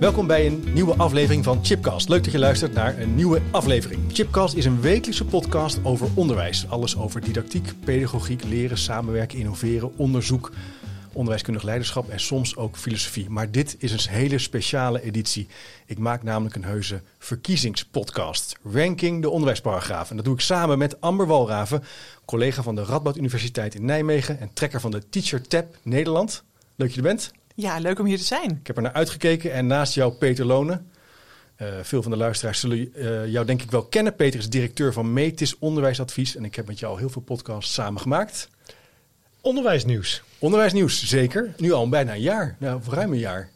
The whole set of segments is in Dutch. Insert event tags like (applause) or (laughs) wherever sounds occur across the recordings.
Welkom bij een nieuwe aflevering van Chipcast. Leuk dat je luistert naar een nieuwe aflevering. Chipcast is een wekelijkse podcast over onderwijs. Alles over didactiek, pedagogiek, leren, samenwerken, innoveren, onderzoek, onderwijskundig leiderschap en soms ook filosofie. Maar dit is een hele speciale editie. Ik maak namelijk een heuse verkiezingspodcast. Ranking de onderwijsparagraaf. En dat doe ik samen met Amber Walraven, collega van de Radboud Universiteit in Nijmegen en trekker van de Teacher Tab Nederland. Leuk dat je er bent. Ja, leuk om hier te zijn. Ik heb er naar uitgekeken en naast jou Peter Lonen. Uh, veel van de luisteraars zullen uh, jou denk ik wel kennen. Peter is directeur van Metis Onderwijsadvies en ik heb met jou al heel veel podcasts samen gemaakt. Onderwijsnieuws. Onderwijsnieuws, zeker. Nu al bijna een jaar, nou, ruim een jaar.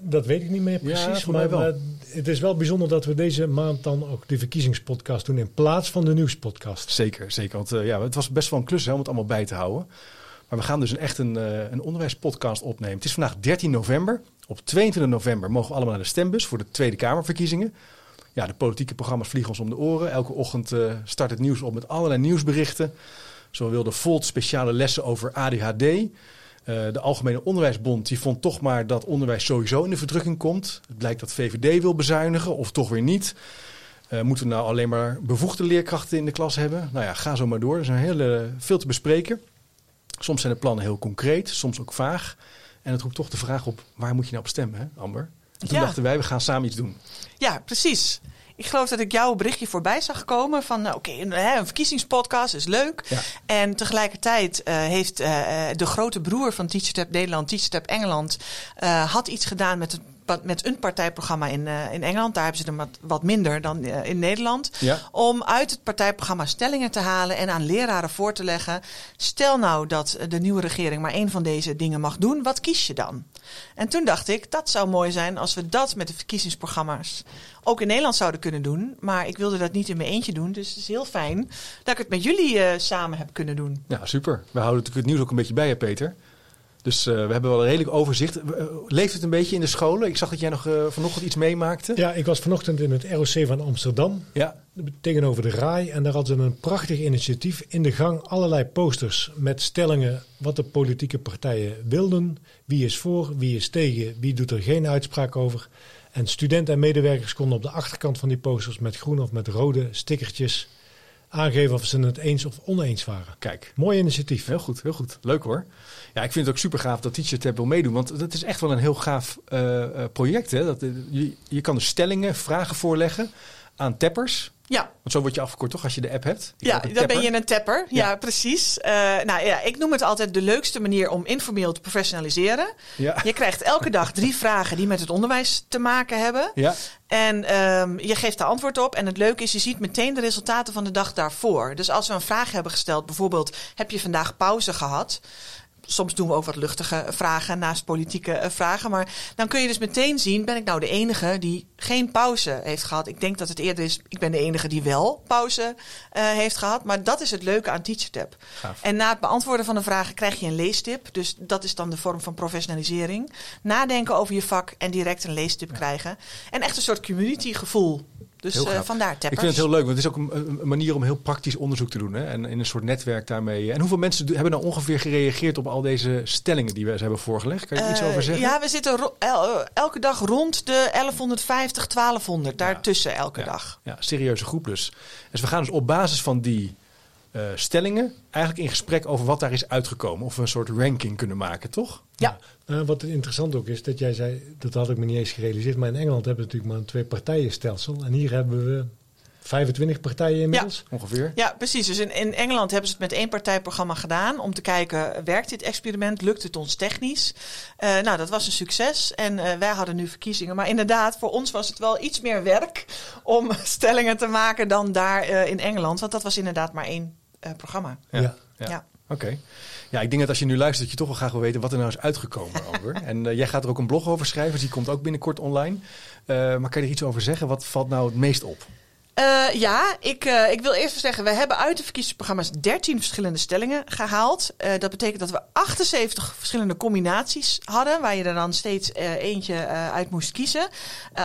Dat weet ik niet meer precies, ja, maar, maar, het is wel bijzonder dat we deze maand dan ook de verkiezingspodcast doen in plaats van de nieuwspodcast. Zeker, zeker. Want uh, ja, het was best wel een klus hè, om het allemaal bij te houden. Maar we gaan dus een, echt een, een onderwijspodcast opnemen. Het is vandaag 13 november. Op 22 november mogen we allemaal naar de stembus voor de Tweede Kamerverkiezingen. Ja, de politieke programma's vliegen ons om de oren. Elke ochtend uh, start het nieuws op met allerlei nieuwsberichten. Zo wilde Volt speciale lessen over ADHD. Uh, de Algemene Onderwijsbond die vond toch maar dat onderwijs sowieso in de verdrukking komt. Het blijkt dat VVD wil bezuinigen of toch weer niet. Moeten we nou alleen maar bevoegde leerkrachten in de klas hebben? Nou ja, ga zo maar door. Er is een hele, veel te bespreken. Soms zijn de plannen heel concreet, soms ook vaag. En het roept toch de vraag op, waar moet je nou op stemmen, hè, Amber? En toen Ja. dachten wij, we gaan samen iets doen. Ja, precies. Ik geloof dat ik jouw berichtje voorbij zag komen van, nou, oké, een, verkiezingspodcast is leuk. Ja. En tegelijkertijd eh, heeft eh, de grote broer van TeacherTap Nederland, TeacherTap Engeland, eh, had iets gedaan met het met een partijprogramma in, uh, in Engeland. Daar hebben ze er wat, wat minder dan uh, in Nederland. Ja. Om uit het partijprogramma stellingen te halen en aan leraren voor te leggen. Stel nou dat de nieuwe regering maar één van deze dingen mag doen. Wat kies je dan? En toen dacht ik, dat zou mooi zijn als we dat met de verkiezingsprogramma's ook in Nederland zouden kunnen doen. Maar ik wilde dat niet in mijn eentje doen. Dus het is heel fijn dat ik het met jullie uh, samen heb kunnen doen. Ja, super. We houden natuurlijk het nieuws ook een beetje bij, hè, Peter. Dus uh, we hebben wel een redelijk overzicht. Uh, leeft het een beetje in de scholen? Ik zag dat jij nog uh, vanochtend iets meemaakte. Ja, ik was vanochtend in het ROC van Amsterdam. Ja. Tegenover de RAI. En daar hadden ze een prachtig initiatief. In de gang allerlei posters met stellingen wat de politieke partijen wilden. Wie is voor, wie is tegen, wie doet er geen uitspraak over. En studenten en medewerkers konden op de achterkant van die posters met groen of met rode stickertjes aangeven of ze het eens of oneens waren. Kijk. Mooi initiatief. Heel goed, heel goed. Leuk hoor. Ja, ik vind het ook super gaaf dat Teacher Tab wil meedoen. Want dat is echt wel een heel gaaf uh, uh, project. Hè? Dat, uh, je, je kan dus stellingen, vragen voorleggen aan tappers. Ja. Want zo word je afgekort toch als je de app hebt? Ja, dan ben je een tapper. Ja, ja precies. Uh, nou ja, ik noem het altijd de leukste manier om informeel te professionaliseren. Ja. Je krijgt elke dag drie (laughs) vragen die met het onderwijs te maken hebben. Ja. En um, je geeft daar antwoord op. En het leuke is, je ziet meteen de resultaten van de dag daarvoor. Dus als we een vraag hebben gesteld, bijvoorbeeld, heb je vandaag pauze gehad? Soms doen we ook wat luchtige vragen naast politieke vragen. Maar dan kun je dus meteen zien, ben ik nou de enige die geen pauze heeft gehad? Ik denk dat het eerder is, ik ben de enige die wel pauze uh, heeft gehad. Maar dat is het leuke aan TeacherTap. En na het beantwoorden van de vragen krijg je een leestip. Dus dat is dan de vorm van professionalisering. Nadenken over je vak en direct een leestip ja. krijgen. En echt een soort community gevoel. Dus uh, vandaar tappers. Ik vind het heel leuk, want het is ook een, een, manier om heel praktisch onderzoek te doen. Hè? En in een soort netwerk daarmee. En hoeveel mensen hebben nou ongeveer gereageerd op al deze stellingen die we ze hebben voorgelegd? Kan je iets uh, over zeggen? Ja, we zitten el elke dag rond de 1150, 1200. Daartussen ja. elke ja. dag. Ja, serieuze groep dus. Dus we gaan dus op basis van die uh, stellingen eigenlijk in gesprek over wat daar is uitgekomen. Of we een soort ranking kunnen maken, toch? Ja. Uh, wat interessant ook is, dat jij zei, dat had ik me niet eens gerealiseerd. Maar in Engeland hebben we natuurlijk maar een twee partijen stelsel. En hier hebben we 25 partijen inmiddels. Ja. Ongeveer. Ja, precies. Dus in, in Engeland hebben ze het met één partijprogramma gedaan. Om te kijken, werkt dit experiment? Lukt het ons technisch? Uh, nou, dat was een succes. En uh, wij hadden nu verkiezingen. Maar inderdaad, voor ons was het wel iets meer werk om (laughs) stellingen te maken dan daar uh, in Engeland. Want dat was inderdaad maar één programma. Ja. ja. ja. Oké. Ja, ik denk dat als je nu luistert, dat je toch wel graag wil weten wat er nou is uitgekomen (laughs) over. En eh, jij gaat er ook een blog over schrijven, dus die komt ook binnenkort online. Eh, maar kan je er iets over zeggen? Wat valt nou het meest op? Eh, ja, ik, eh, ik wil eerst zeggen, we hebben uit de verkiezingsprogramma's 13 verschillende stellingen gehaald. Eh, dat betekent dat we 78 verschillende combinaties hadden, waar je er dan steeds eentje uit moest kiezen.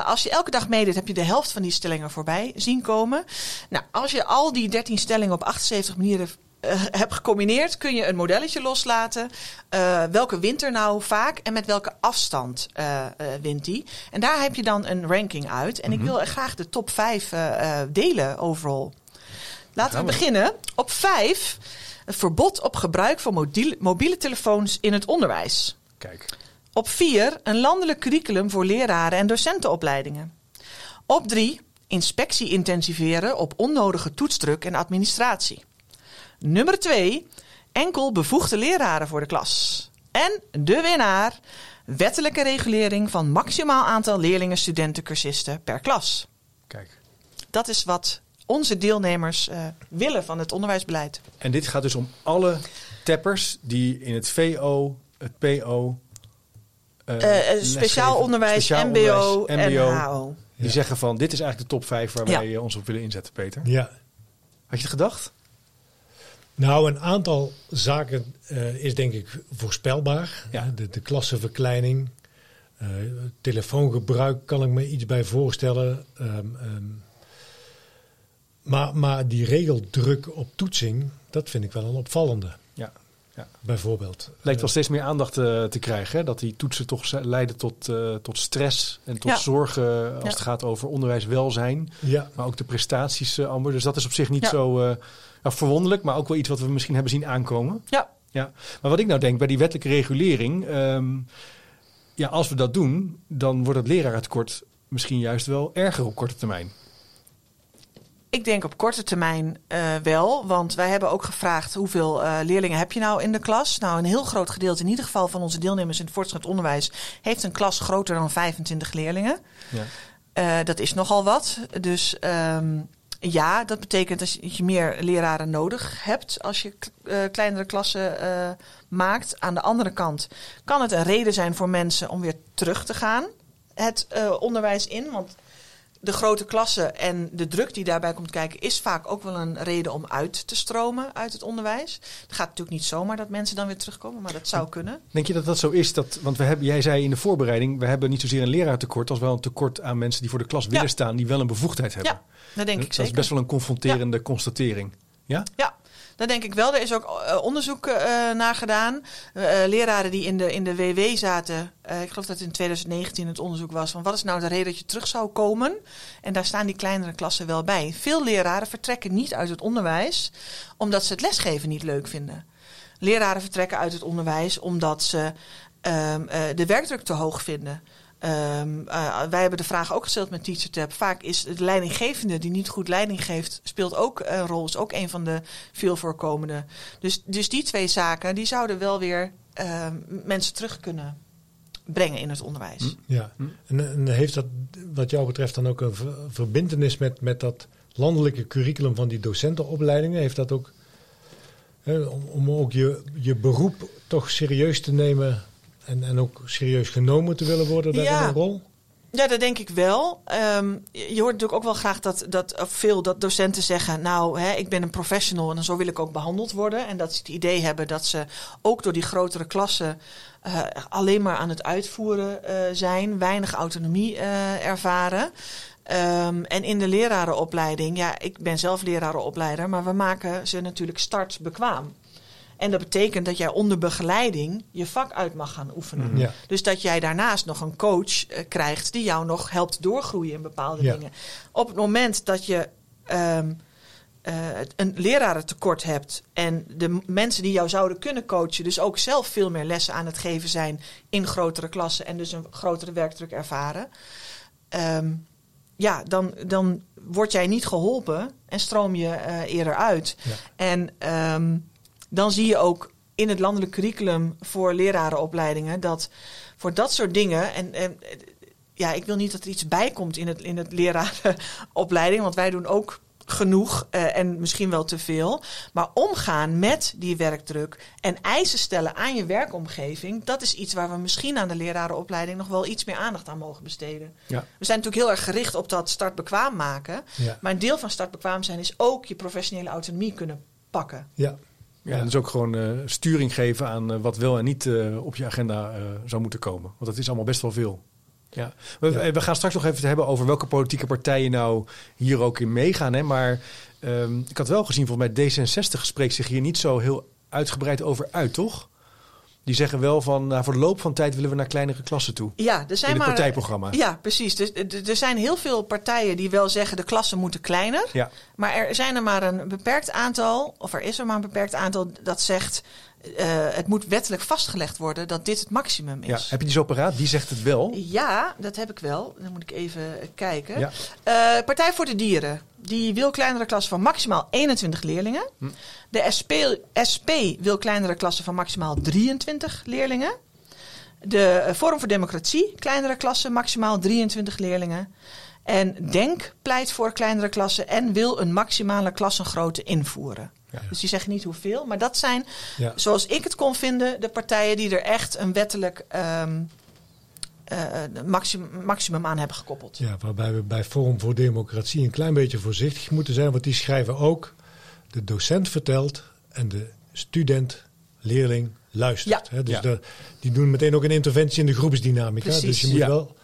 Als je elke dag meedoet, heb je de helft van die stellingen voorbij zien komen. Nou, als je al die 13 stellingen op 78 manieren eh, hebt gecombineerd, kun je een modelletje loslaten. Eh, welke wint er nou vaak en met welke afstand eh, wint die? En daar heb je dan een ranking uit. En ik wil graag de top 5 eh, eh, delen overal. Laten we beginnen. Op 5 het verbod op gebruik van mobiele, mobiele telefoons in het onderwijs. Kijk. Op 4 een landelijk curriculum voor leraren en docentenopleidingen. Op 3 inspectie intensiveren op onnodige toetsdruk en administratie. Nummer 2 enkel bevoegde leraren voor de klas. En de winnaar wettelijke regulering van maximaal aantal leerlingen, studenten, cursisten per klas. Kijk. Dat is wat onze deelnemers eh, willen van het onderwijsbeleid. En dit gaat dus om alle teppers die in het VO, het PO... eh, Eh, speciaal onderwijs, speciaal MBO, onderwijs, en HO. Die Ja. zeggen van, dit is eigenlijk de top 5 waar Ja. wij ons op willen inzetten, Peter. Ja. Had je het gedacht? Nou, een aantal zaken eh, is denk ik voorspelbaar. Ja. De, de klassenverkleining, eh, telefoongebruik kan ik me iets bij voorstellen. Ehm, ehm, maar, maar die regeldruk op toetsing, dat vind ik wel een opvallende, Ja. ja. bijvoorbeeld. Lijkt wel Eh, steeds meer aandacht te krijgen. Hè? Dat die toetsen toch leiden tot, eh, tot stress en tot Ja. zorgen als Ja. het gaat over onderwijswelzijn. ja, Maar ook de prestaties, eh, Amber. Dus dat is op zich niet Ja. zo ja, verwonderlijk, maar ook wel iets wat we misschien hebben zien aankomen. Ja, Ja. Maar wat ik nou denk bij die wettelijke regulering, ehm, ja, als we dat doen, dan wordt het lerarentekort misschien juist wel erger op korte termijn. Ik denk op korte termijn eh, wel, want wij hebben ook gevraagd hoeveel eh, leerlingen heb je nou in de klas. Nou, een heel groot gedeelte, in ieder geval van onze deelnemers in het voortgezet onderwijs, heeft een klas groter dan 25 leerlingen. Ja. Eh, dat is nogal wat. Dus ehm, ja, dat betekent dat je- meer leraren nodig hebt als je eh, kleinere klassen eh, maakt. Aan de andere kant kan het een reden zijn voor mensen om weer terug te gaan het eh, onderwijs in. Want de grote klassen en de druk die daarbij komt kijken, is vaak ook wel een reden om uit te stromen uit het onderwijs. Het gaat natuurlijk niet zomaar dat mensen dan weer terugkomen, maar dat zou kunnen. Denk je dat dat zo is? Dat, want we hebben, jij zei in de voorbereiding, we hebben niet zozeer een leraartekort als wel een tekort aan mensen die voor de klas willen Ja. staan, die wel een bevoegdheid hebben. Ja, dat denk ik dat zeker. is best wel een confronterende constatering. Ja? Ja, dat denk ik wel. Er is ook eh, onderzoek eh, naar gedaan. Leraren die in de, in de WW zaten, ik geloof dat het in 2019 het onderzoek was, van wat is nou de reden dat je terug zou komen? En daar staan die kleinere klassen wel bij. Veel leraren vertrekken niet uit het onderwijs omdat ze het lesgeven niet leuk vinden. Leraren vertrekken uit het onderwijs omdat ze ehm, eh, de werkdruk te hoog vinden. Ehm, eh, wij hebben de vraag ook gesteld met TeacherTap. Vaak is de leidinggevende die niet goed leiding geeft, speelt ook een rol. Is ook een van de veel voorkomende. Dus, dus die twee zaken, die zouden wel weer ehm, mensen terug kunnen brengen in het onderwijs. ja. Hm. En, en heeft dat wat jou betreft dan ook een ver- verbindenis met, met dat landelijke curriculum van die docentenopleidingen? Heeft dat ook, hè, om, om ook je, je beroep toch serieus te nemen en, en ook serieus genomen te willen worden daarin Ja. een rol? Ja, dat denk ik wel. Ehm, je hoort natuurlijk ook wel graag dat, dat veel dat docenten zeggen: Nou, hè, ik ben een professional en zo wil ik ook behandeld worden. En dat ze het idee hebben dat ze ook door die grotere klassen eh, alleen maar aan het uitvoeren eh, zijn, weinig autonomie eh, ervaren. Ehm, en in de lerarenopleiding, ja, ik ben zelf lerarenopleider, maar we maken ze natuurlijk startbekwaam. En dat betekent dat jij onder begeleiding je vak uit mag gaan oefenen. Ja. Dus dat jij daarnaast nog een coach eh, krijgt die jou nog helpt doorgroeien in bepaalde Ja. dingen. Op het moment dat je ehm, eh, een lerarentekort hebt en de mensen die jou zouden kunnen coachen, dus ook zelf veel meer lessen aan het geven zijn in grotere klassen en dus een grotere werkdruk ervaren. ehm, ja, dan, dan word jij niet geholpen en stroom je eh, eerder uit. Ja. En ehm, dan zie je ook in het landelijk curriculum voor lerarenopleidingen dat voor dat soort dingen. En, en ja, ik wil niet dat er iets bij komt in het, in het lerarenopleiding, want wij doen ook genoeg eh, en misschien wel te veel. Maar omgaan met die werkdruk en eisen stellen aan je werkomgeving, dat is iets waar we misschien aan de lerarenopleiding nog wel iets meer aandacht aan mogen besteden. Ja. We zijn natuurlijk heel erg gericht op dat startbekwaam maken. Ja. Maar een deel van startbekwaam zijn is ook je professionele autonomie kunnen pakken. Ja, Ja, dus ook gewoon eh, sturing geven aan eh, wat wel en niet eh, op je agenda zou moeten komen. Want dat is allemaal best wel veel. Ja. We, Ja. we gaan straks nog even hebben over welke politieke partijen nou hier ook in meegaan. Hè? Maar ehm, ik had wel gezien, volgens mij D66 spreekt zich hier niet zo heel uitgebreid over uit, toch? Die zeggen wel van, nou, voor de loop van tijd willen we naar kleinere klassen toe. Ja, er zijn In het maar, partijprogramma. Ja, precies. Dus, er zijn heel veel partijen die wel zeggen de klassen moeten kleiner. Ja. Maar er zijn er maar een beperkt aantal, of er is er maar een beperkt aantal dat zegt eh, het moet wettelijk vastgelegd worden dat dit het maximum Ja. is. Heb je die zo paraat? Die zegt het wel. Ja, dat heb ik wel. Dan moet ik even kijken. Ja. Eh, Partij voor de Dieren. Die wil kleinere klassen van maximaal 21 leerlingen. Hm. De SP, SP wil kleinere klassen van maximaal 23 leerlingen. De Forum voor Democratie, kleinere klassen, maximaal 23 leerlingen. En Denk pleit voor kleinere klassen en wil een maximale klassengrootte invoeren. Ja. Dus die zeggen niet hoeveel, maar dat zijn, ja. zoals ik het kon vinden, de partijen die er echt een wettelijk ehm, eh, maximum, maximum aan hebben gekoppeld. Ja, waarbij we bij Forum voor Democratie een klein beetje voorzichtig moeten zijn. Want die schrijven ook, de docent vertelt en de student, leerling luistert. Hè? Dus Ja. de- die doen meteen ook een interventie in de groepsdynamica. Precies. Dus je moet Ja. wel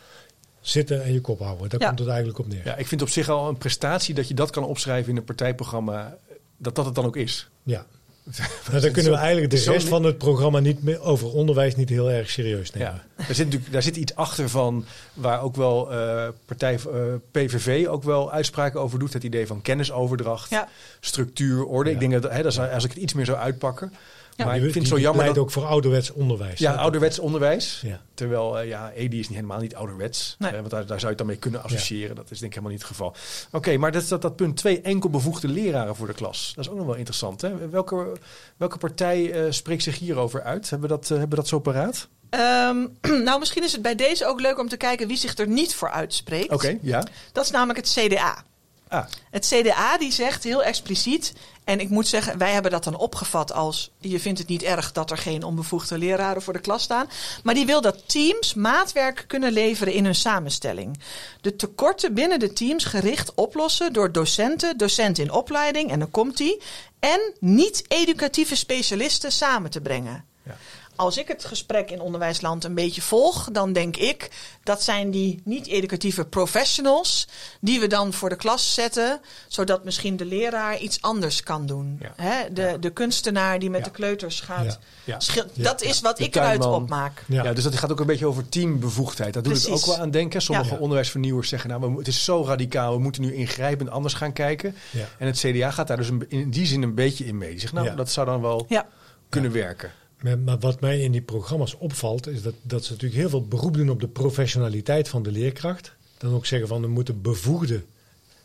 zitten en je kop houden. Daar Ja. komt het eigenlijk op neer. Ja, ik vind op zich al een prestatie dat je dat kan opschrijven in een partijprogramma. Dat dat het dan ook is. Ja. (laughs) Nou, dan kunnen we eigenlijk de rest van het programma niet meer over onderwijs niet heel erg serieus nemen. Ja, daar zit natuurlijk daar zit iets achter van waar ook wel eh, partij eh, PVV ook wel uitspraken over doet. Het idee van kennisoverdracht, Ja. structuur, orde. Ik denk dat, hè, is, als ik het iets meer zou uitpakken. Ja. Maar ik vind het zo jammer dat ook voor ouderwets onderwijs. ja, hè? ouderwets onderwijs. Ja. Terwijl eh, ja, EDI is niet helemaal niet ouderwets. Nee. Eh, want daar, daar zou je het dan mee kunnen associëren. Dat is denk ik helemaal niet het geval. Oké, maar dat, is dat, dat punt twee, enkel bevoegde leraren voor de klas. Dat is ook nog wel interessant. Hè? Welke, welke partij eh, spreekt zich hierover uit? Hebben we dat, hebben we dat zo paraat? Ehm, (clears throat) nou, misschien is het bij deze ook leuk om te kijken wie zich er niet voor uitspreekt. Oké, ja. Dat is namelijk het CDA. Ah, Het CDA die zegt heel expliciet, en ik moet zeggen, wij hebben dat dan opgevat als je vindt het niet erg dat er geen onbevoegde leraren voor de klas staan, maar die wil dat teams maatwerk kunnen leveren in hun samenstelling. De tekorten binnen de teams gericht oplossen door docenten, docenten in opleiding, en dan komt die, en niet-educatieve specialisten samen te brengen. ja. Als ik het gesprek in onderwijsland een beetje volg, dan denk ik dat zijn die niet-educatieve professionals die we dan voor de klas zetten, zodat misschien de leraar iets anders kan doen. Ja. Hè? De, de kunstenaar die met Ja. de kleuters gaat. Ja. Ja. schil- Ja. Dat is wat De ik eruit opmaak. Ja. Ja. dus dat gaat ook een beetje over teambevoegdheid. Dat doet het Precies. ook wel aan denken. Sommige Ja. onderwijsvernieuwers zeggen, nou, het is zo radicaal, we moeten nu ingrijpend anders gaan kijken. Ja. En het CDA gaat daar dus in die zin een beetje in mee. Die zegt, nou, Ja. dat zou dan wel Ja, kunnen werken. Maar, wat mij in die programma's opvalt, is dat, dat ze natuurlijk heel veel beroep doen op de professionaliteit van de leerkracht. Dan ook zeggen van we moeten bevoegde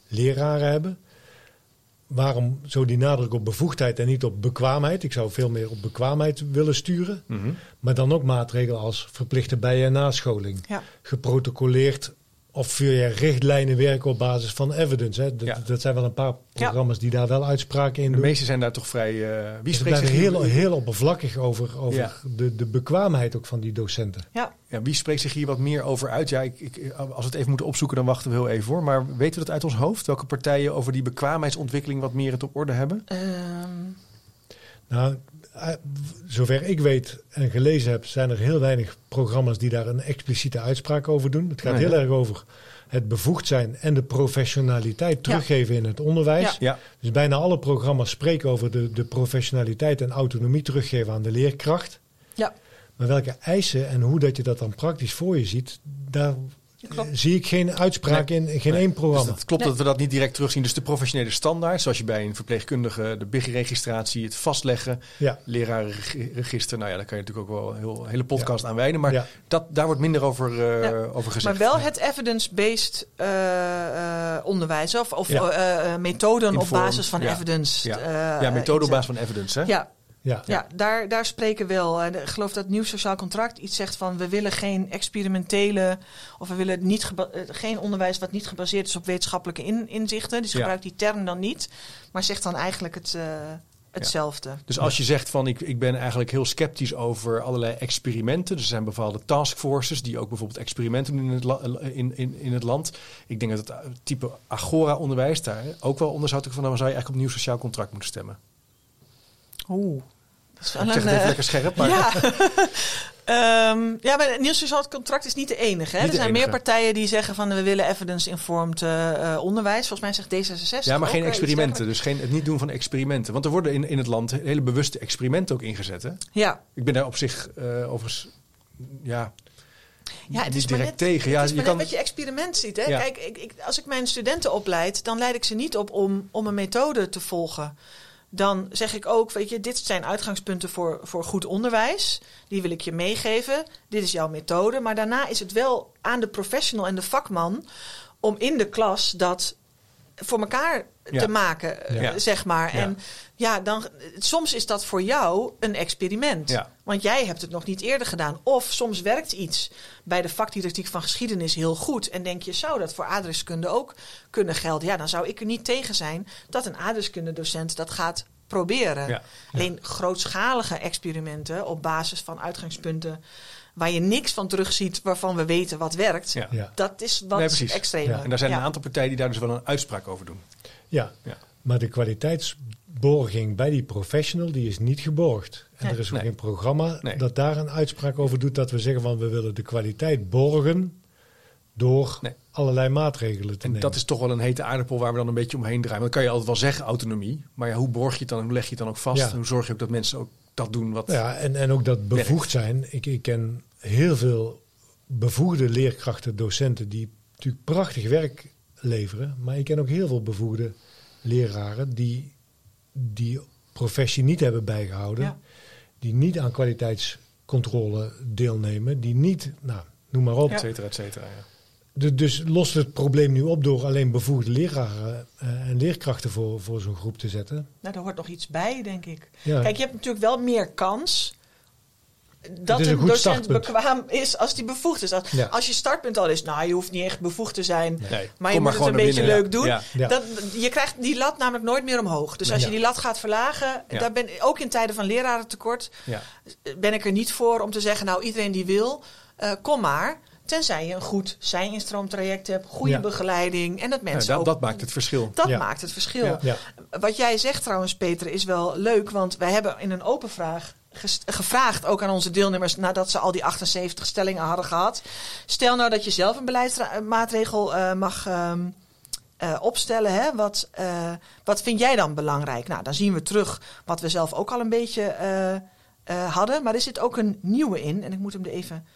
leraren hebben. Waarom zo die nadruk op bevoegdheid en niet op bekwaamheid? Ik zou veel meer op bekwaamheid willen sturen. Mhm. Maar dan ook maatregelen als verplichte bij- en nascholing. ja. Geprotocoleerd of via richtlijnen werken op basis van evidence. Hè. Dat, Ja. dat zijn wel een paar programma's die daar wel uitspraken in De doen. meesten zijn daar toch vrij... eh wie spreekt zich hier, heel, heel oppervlakkig over, over Ja. de, de bekwaamheid ook van die docenten. ja. ja, wie spreekt zich hier wat meer over uit? Ja, ik, ik, als we het even moeten opzoeken, dan wachten we heel even voor. Maar weten we dat uit ons hoofd? Welke partijen over die bekwaamheidsontwikkeling wat meer het op orde hebben? Ehm, Nou, zover ik weet en gelezen heb, zijn er heel weinig programma's die daar een expliciete uitspraak over doen. Het gaat Nee, heel erg over het bevoegd zijn en de professionaliteit teruggeven in het onderwijs. Ja. Ja, Dus bijna alle programma's spreken over de, de professionaliteit en autonomie teruggeven aan de leerkracht. ja. Maar welke eisen en hoe dat je dat dan praktisch voor je ziet, daar Klopt. eh, zie ik geen uitspraak in, in geen Nee. één Dus programma. het klopt Nee. dat we dat niet direct terugzien. Dus de professionele standaard, zoals je bij een verpleegkundige de BIG-registratie, het vastleggen, ja, lerarenregister. Nou ja, daar kan je natuurlijk ook wel een heel, hele podcast aan wijden. Maar ja, dat, daar wordt minder over, eh, Ja. over gezegd. Maar wel het evidence-based eh, eh, onderwijs of, of Ja. methoden op basis van ja. evidence. Ja. eh, ja, methode op basis van evidence. Hè? Ja, Ja. Ja, daar, daar spreken wel. En Ik geloof dat het nieuw sociaal contract iets zegt van we willen geen experimentele of we willen niet eh, geen onderwijs wat niet gebaseerd is op wetenschappelijke in- inzichten. Dus Ja. gebruikt die term dan niet, maar zegt dan eigenlijk het, eh, hetzelfde. Dus als je zegt van ik, ik ben eigenlijk heel sceptisch over allerlei experimenten. Dus er zijn bepaalde taskforces die ook bijvoorbeeld experimenten doen in het, la- in, in, in het land. Ik denk dat het eh, type Agora-onderwijs daar ook wel onder zou te van. Dan zou je eigenlijk op nieuw sociaal contract moeten stemmen. Oeh. Dat is wel Ik zeg het even eh, lekker scherp, maar (laughs) Ja. (laughs) Ehm, ja, maar het contract is niet de enige. Hè? Niet er zijn meer partijen die zeggen van we willen evidence-informed eh, eh, onderwijs. Volgens mij zegt D66 Ja, maar geen experimenten. Dus geen, het niet doen van experimenten. Want er worden in, in het land hele bewuste experimenten ook ingezet. Hè? Ja, Ik ben daar op zich eh, overigens ja, Ja, het is maar direct net, tegen. Ja, het is je kan, wat je experiment ziet. Hè? Ja. Kijk, ik, ik, als ik mijn studenten opleid, dan leid ik ze niet op om, om een methode te volgen. Dan zeg ik ook, weet je, dit zijn uitgangspunten voor, voor goed onderwijs. Die wil ik je meegeven. Dit is jouw methode. Maar daarna is het wel aan de professional en de vakman om in de klas dat voor elkaar Ja. te maken, eh, Ja. zeg maar. Ja. En ja, dan, soms is dat voor jou een experiment. Ja. Want jij hebt het nog niet eerder gedaan. Of soms werkt iets bij de vakdidactiek van geschiedenis heel goed. En denk je, zou dat voor aardrijkskunde ook kunnen gelden? Ja, dan zou ik er niet tegen zijn dat een aardrijkskundedocent dat gaat proberen. Ja. Alleen grootschalige experimenten op basis van uitgangspunten... waar je niks van terugziet waarvan we weten wat werkt... Ja. Ja. dat is wat Nee, extremer. Ja. En daar zijn Ja. een aantal partijen die daar dus wel een uitspraak over doen. Ja. Ja. maar de kwaliteitsborging bij die professional die is niet geborgd. En Nee. er is ook Nee. geen programma Nee. dat daar een uitspraak over doet dat we zeggen van we willen de kwaliteit borgen door Nee. allerlei maatregelen te En nemen. dat is toch wel een hete aardappel waar we dan een beetje omheen draaien. Want dan kan je altijd wel zeggen autonomie. Maar ja, hoe borg je het dan? Hoe leg je het dan ook vast? Ja. En hoe zorg je ook dat mensen ook dat doen wat... Ja, en, en ook dat bevoegd zijn. Ik, ik ken heel veel bevoegde leerkrachten, docenten die natuurlijk prachtig werk leveren. Maar ik ken ook heel veel bevoegde leraren die die professie niet hebben bijgehouden. Ja. Die niet aan kwaliteitscontrole deelnemen. Die niet, nou, noem maar op. Et cetera, et cetera. Ja. De- dus lost het probleem nu op door alleen bevoegde leraren eh, en leerkrachten voor, voor zo'n groep te zetten. Nou, daar hoort nog iets bij, denk ik. Ja. Kijk, je hebt natuurlijk wel meer kans dat een docent startpunt. bekwaam is als die bevoegd is. Als, Ja. als je startpunt al is, nou, je hoeft niet echt bevoegd te zijn, Nee, maar kom je moet het een beetje binnen, leuk ja. doen. Ja. Ja. Dan, je krijgt die lat namelijk nooit meer omhoog. Dus als Ja. je die lat gaat verlagen, Ja. daar ben, ook in tijden van lerarentekort, Ja. ben ik er niet voor om te zeggen, nou, iedereen die wil, eh, kom maar. Tenzij je een goed zij-instroomtraject hebt, goede Ja. begeleiding en dat Ja, mensen dat, ook dat maakt het verschil. dat Ja. maakt het verschil. Ja. Ja. Wat jij zegt trouwens, Peter, is wel leuk. Want wij hebben in een open vraag gevraagd, ook aan onze deelnemers, nadat ze al die 78 stellingen hadden gehad. Stel nou dat je zelf een beleidsmaatregel eh, mag ehm, eh, opstellen. Hè? Wat, eh, wat vind jij dan belangrijk? Nou, dan zien we terug wat we zelf ook al een beetje hadden. Maar er zit ook een nieuwe in. En ik moet hem er even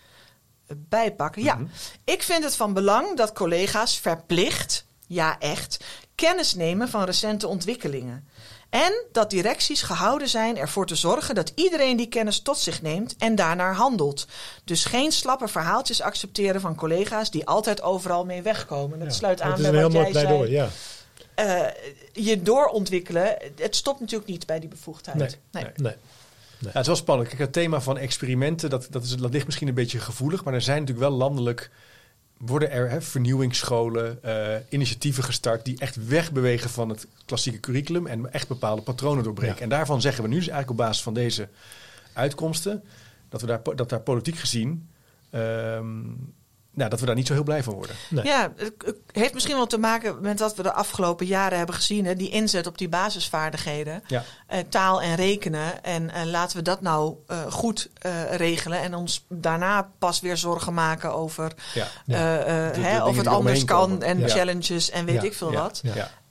bijpakken. Ja, Mhm. ik vind het van belang dat collega's verplicht, ja echt, kennis nemen van recente ontwikkelingen. En dat directies gehouden zijn ervoor te zorgen dat iedereen die kennis tot zich neemt en daarnaar handelt. Dus geen slappe verhaaltjes accepteren van collega's die altijd overal mee wegkomen. Dat Ja. sluit aan bij wat mooi jij zei. ja. Eh, je doorontwikkelen, het stopt natuurlijk niet bij die bevoegdheid. Nee. Nee. Nee. Ja, het is wel spannend. Kijk, het thema van experimenten, dat, dat, is, dat ligt misschien een beetje gevoelig. Maar er zijn natuurlijk wel landelijk, worden er hè, vernieuwingsscholen, eh, initiatieven gestart... die echt wegbewegen van het klassieke curriculum... en echt bepaalde patronen doorbreken. Ja. En daarvan zeggen we nu dus eigenlijk op basis van deze uitkomsten... dat, we daar, dat daar politiek gezien... ehm, nou, dat we daar niet zo heel blij van worden. Nee. Ja, het heeft misschien wel te maken met wat we de afgelopen jaren hebben gezien. Hè? Die inzet op die basisvaardigheden. Ja. eh, taal en rekenen. En eh, laten we dat nou eh, goed eh, regelen. En ons daarna pas weer zorgen maken over Ja. Ja. eh, eh, De- de hè, of het anders kan. komen. En Ja. challenges en weet Ja. ik veel Ja. wat.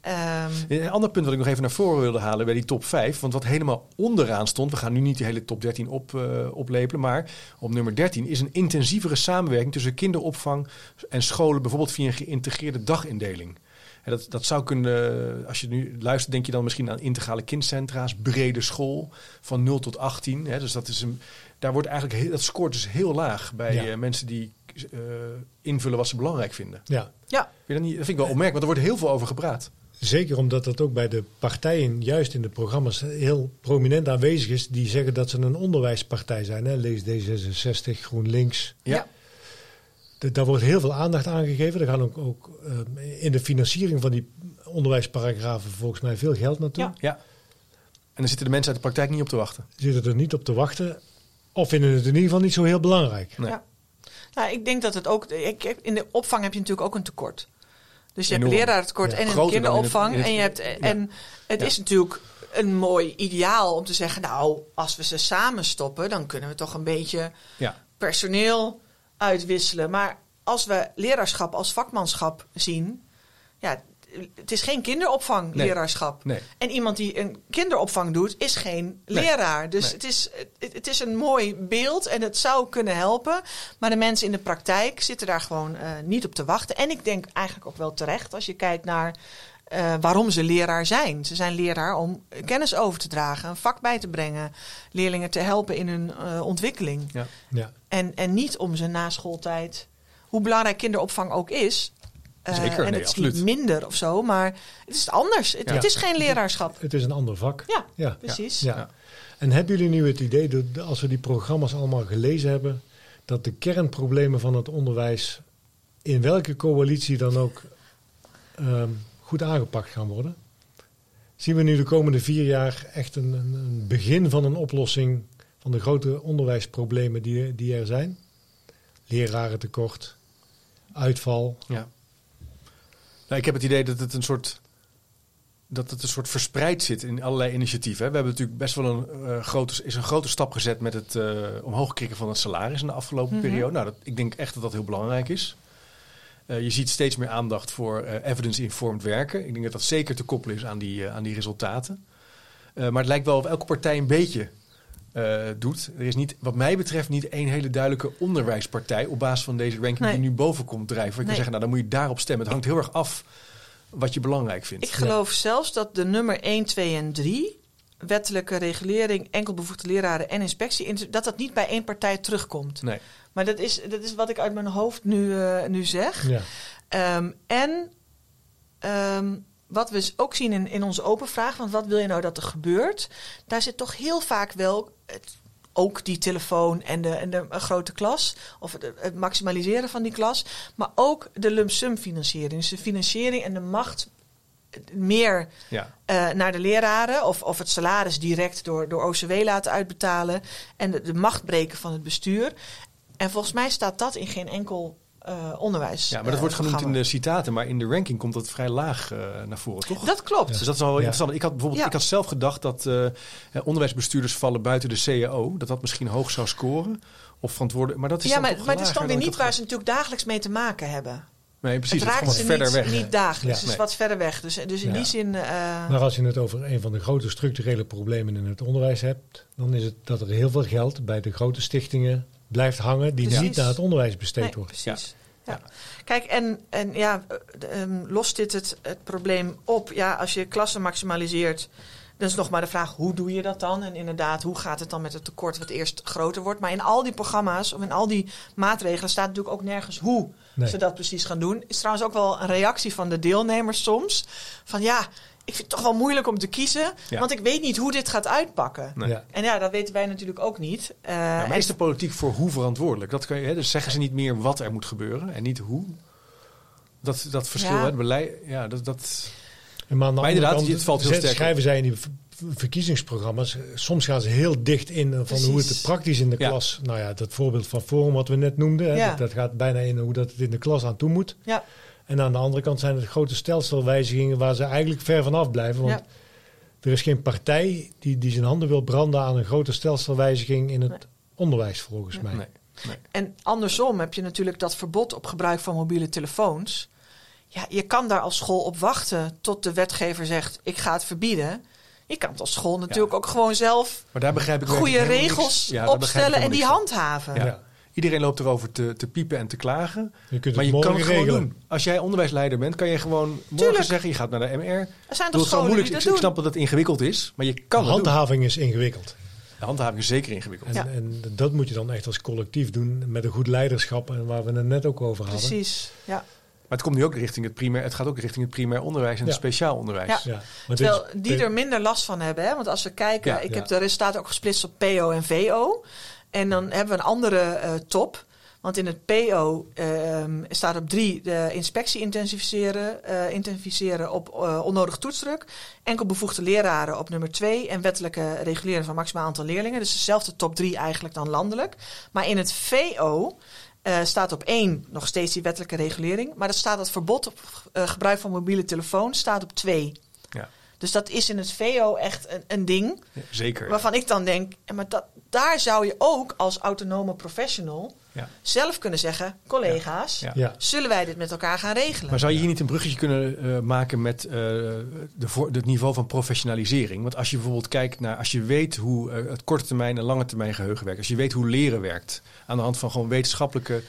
Ehm, Een ander punt wat ik nog even naar voren wilde halen bij die top 5. Want wat helemaal onderaan stond, we gaan nu niet die hele top 13 op, eh, oplepelen. Maar op nummer 13 is een intensievere samenwerking tussen kinderopvang en scholen. Bijvoorbeeld via een geïntegreerde dagindeling. En dat, dat zou kunnen, als je nu luistert, denk je dan misschien aan integrale kindcentra's, brede school van 0 tot 18. Hè, dus dat, is een, daar wordt eigenlijk heel, dat scoort dus heel laag bij Ja. eh, mensen die eh, invullen wat ze belangrijk vinden. Ja. ja, Vind dat, niet, dat vind ik wel opmerkelijk, want er wordt heel veel over gepraat. Zeker omdat dat ook bij de partijen, juist in de programma's, heel prominent aanwezig is. Die zeggen dat ze een onderwijspartij zijn. Hè? Lees D66, GroenLinks. Ja. Daar wordt heel veel aandacht aan gegeven. Er gaan ook, ook eh, in de financiering van die onderwijsparagrafen volgens mij veel geld naartoe. Ja. Ja. En dan zitten de mensen uit de praktijk niet op te wachten. Zitten er niet op te wachten. Of vinden het in ieder geval niet zo heel belangrijk. Nee. Ja. Nou, ik denk dat het ook. Ik- in de opvang heb je natuurlijk ook een tekort. Dus je hebt lerarentekort Ja, en in het- kinderopvang. in het- en je hebt, en het Ja. is natuurlijk een mooi ideaal om te zeggen: Nou, als we ze samen stoppen, dan kunnen we toch een beetje Ja. personeel uitwisselen. Maar als we leraarschap als vakmanschap zien, ja, het is geen kinderopvang Nee. En iemand die een kinderopvang doet, is geen Nee. leraar. Dus het, is, het, het is een mooi beeld en het zou kunnen helpen. Maar de mensen in de praktijk zitten daar gewoon eh, niet op te wachten. En ik denk eigenlijk ook wel terecht als je kijkt naar eh, waarom ze leraar zijn. Ze zijn leraar om kennis over te dragen, een vak bij te brengen, leerlingen te helpen in hun eh, ontwikkeling. Ja. Ja. En, en niet om ze na schooltijd, hoe belangrijk kinderopvang ook is. Eh, Zeker, en nee, het is absoluut. niet minder of zo, maar het is anders. Het, Ja. het is geen leraarschap. Het is een ander vak. Ja, Ja. precies. Ja. Ja. En hebben jullie nu het idee, dat als we die programma's allemaal gelezen hebben, dat de kernproblemen van het onderwijs in welke coalitie dan ook ehm, goed aangepakt gaan worden? Zien we nu de komende vier jaar echt een, een, een begin van een oplossing van de grote onderwijsproblemen die, die er zijn? Lerarentekort, uitval. Ja. Nou, ik heb het idee dat het een soort dat het een soort verspreid zit in allerlei initiatieven. We hebben natuurlijk best wel een, eh, grote, is een grote stap gezet met het eh, omhoog krikken van het salaris in de afgelopen Mhm. periode. Nou, dat, ik denk echt dat dat heel belangrijk is. Eh, je ziet steeds meer aandacht voor evidence-informed werken. Ik denk dat dat zeker te koppelen is aan die, aan die resultaten. Maar het lijkt wel of elke partij een beetje eh, doet. Er is niet, wat mij betreft niet één hele duidelijke onderwijspartij op basis van deze ranking Nee. die nu boven komt drijven. Je kan Nee. zeggen, nou dan moet je daarop stemmen. Het hangt heel erg af wat je belangrijk vindt. Ik geloof zelfs dat de nummer 1, 2 en 3, wettelijke regulering, enkelbevoegde leraren en inspectie, dat dat niet bij één partij terugkomt. Nee. Maar dat is, dat is wat ik uit mijn hoofd nu, eh, nu zeg. Ja. Ehm, en ehm, wat we ook zien in, in onze open vraag, want wat wil je nou dat er gebeurt? Daar zit toch heel vaak wel het, ook die telefoon en de, en de grote klas, of het, het maximaliseren van die klas, maar ook de lump sum financiering. Dus de financiering en de macht meer Ja. eh, naar de leraren of, of het salaris direct door, door OCW laten uitbetalen en de, de macht breken van het bestuur. En volgens mij staat dat in geen enkel eh, onderwijs. ja, maar dat eh, wordt genoemd in de citaten, maar in de ranking komt dat vrij laag eh, naar voren, toch? Dat klopt. Dus dat is wel Ja. interessant. Ik had bijvoorbeeld, Ja. ik had zelf gedacht dat eh, eh, onderwijsbestuurders vallen buiten de CAO, dat dat misschien hoog zou scoren. Of verantwoordelijk, maar dat is ja, dan maar, toch maar het is dan weer niet waar ze natuurlijk dagelijks mee te maken hebben. Nee, precies. het raakt ze wat niet, verder weg. niet dagelijks. Ja. Het is Nee. wat verder weg. Dus, dus in Ja. die zin... eh, Maar als je het over een van de grote structurele problemen in het onderwijs hebt, dan is het dat er heel veel geld bij de grote stichtingen blijft hangen die Precies. niet naar het onderwijs besteed nee, wordt. precies. Ja. Ja. Kijk, en, en ja, eh, ehm, lost dit het, het probleem op? Ja, als je klassen maximaliseert, dan is nog maar de vraag, hoe doe je dat dan? En inderdaad, hoe gaat het dan met het tekort wat eerst groter wordt? Maar in al die programma's, of in al die maatregelen, staat natuurlijk ook nergens hoe Nee. ze dat precies gaan doen. Is trouwens ook wel een reactie van de deelnemers soms. Van ja, ik vind het toch wel moeilijk om te kiezen, Ja. want ik weet niet hoe dit gaat uitpakken. Nee. Ja. En ja, dat weten wij natuurlijk ook niet. Eh, Ja, maar is de politiek voor hoe verantwoordelijk? Dat kan je, hè, dus zeggen ze niet meer wat er moet gebeuren en niet hoe. Dat, dat verschil, Ja. hè, het beleid, ja, dat, dat, maar inderdaad, kant het valt heel sterk schrijven zij in die ver- verkiezingsprogramma's. Soms gaan ze heel dicht in eh, van hoe het er praktisch in de Ja. klas. Nou ja, dat voorbeeld van Forum wat we net noemden. Hè, Ja. dat, dat gaat bijna in hoe dat het in de klas aan toe moet. ja, En aan de andere kant zijn het grote stelselwijzigingen waar ze eigenlijk ver van af blijven. Want Ja. er is geen partij die, die zijn handen wil branden aan een grote stelselwijziging in het Nee. onderwijs volgens mij. nee. nee. En andersom heb je natuurlijk dat verbod op gebruik van mobiele telefoons. Ja, je kan daar als school op wachten tot de wetgever zegt: ik ga het verbieden. Je kan het als school natuurlijk ook gewoon zelf Maar daar begrijp ik goede regels niks- ja, opstellen en die handhaven. Ja. Iedereen loopt erover te, te piepen en te klagen. Je kunt Maar het je kan morgen het gewoon regelen. doen. Als jij onderwijsleider bent, kan je gewoon morgen Tuurlijk. zeggen: je gaat naar de MR. Er zijn toch scholen moeilijk. die dat ik doen? snap dat het ingewikkeld is, maar je kan De het doen. handhaving is ingewikkeld. De handhaving is zeker ingewikkeld. En, Ja. en dat moet je dan echt als collectief doen met een goed leiderschap en waar we het net ook over hadden. Precies, ja. Maar het komt nu ook richting het primair. Het gaat ook richting het primair onderwijs en het speciaal onderwijs. Ja. Ja, Terwijl die er minder last van hebben. Hè? Want als we kijken, Ja, ik ja. heb de resultaten ook gesplitst op PO en VO. En dan hebben we een andere eh, top. Want in het PO ehm, staat op drie de inspectie intensiveren, eh, intensiveren op eh, onnodig toetsdruk. Enkel bevoegde leraren op nummer twee. En wettelijke reguleren van maximaal aantal leerlingen. Dus dezelfde top drie eigenlijk dan landelijk. Maar in het VO eh, staat op één nog steeds die wettelijke regulering. Maar er staat het verbod op eh, gebruik van mobiele telefoon staat op twee. Dus dat is in het VO echt een, een ding. Ja, zeker. Waarvan ik dan denk, maar dat, daar zou je ook als autonome professional Ja. zelf kunnen zeggen, collega's, Ja. Zullen wij dit met elkaar gaan regelen? Maar zou je hier niet een bruggetje kunnen eh, maken met eh, de voor, het niveau van professionalisering? Want als je bijvoorbeeld kijkt naar, als je weet hoe eh, het korte termijn en lange termijn geheugen werkt, als je weet hoe leren werkt aan de hand van gewoon wetenschappelijke,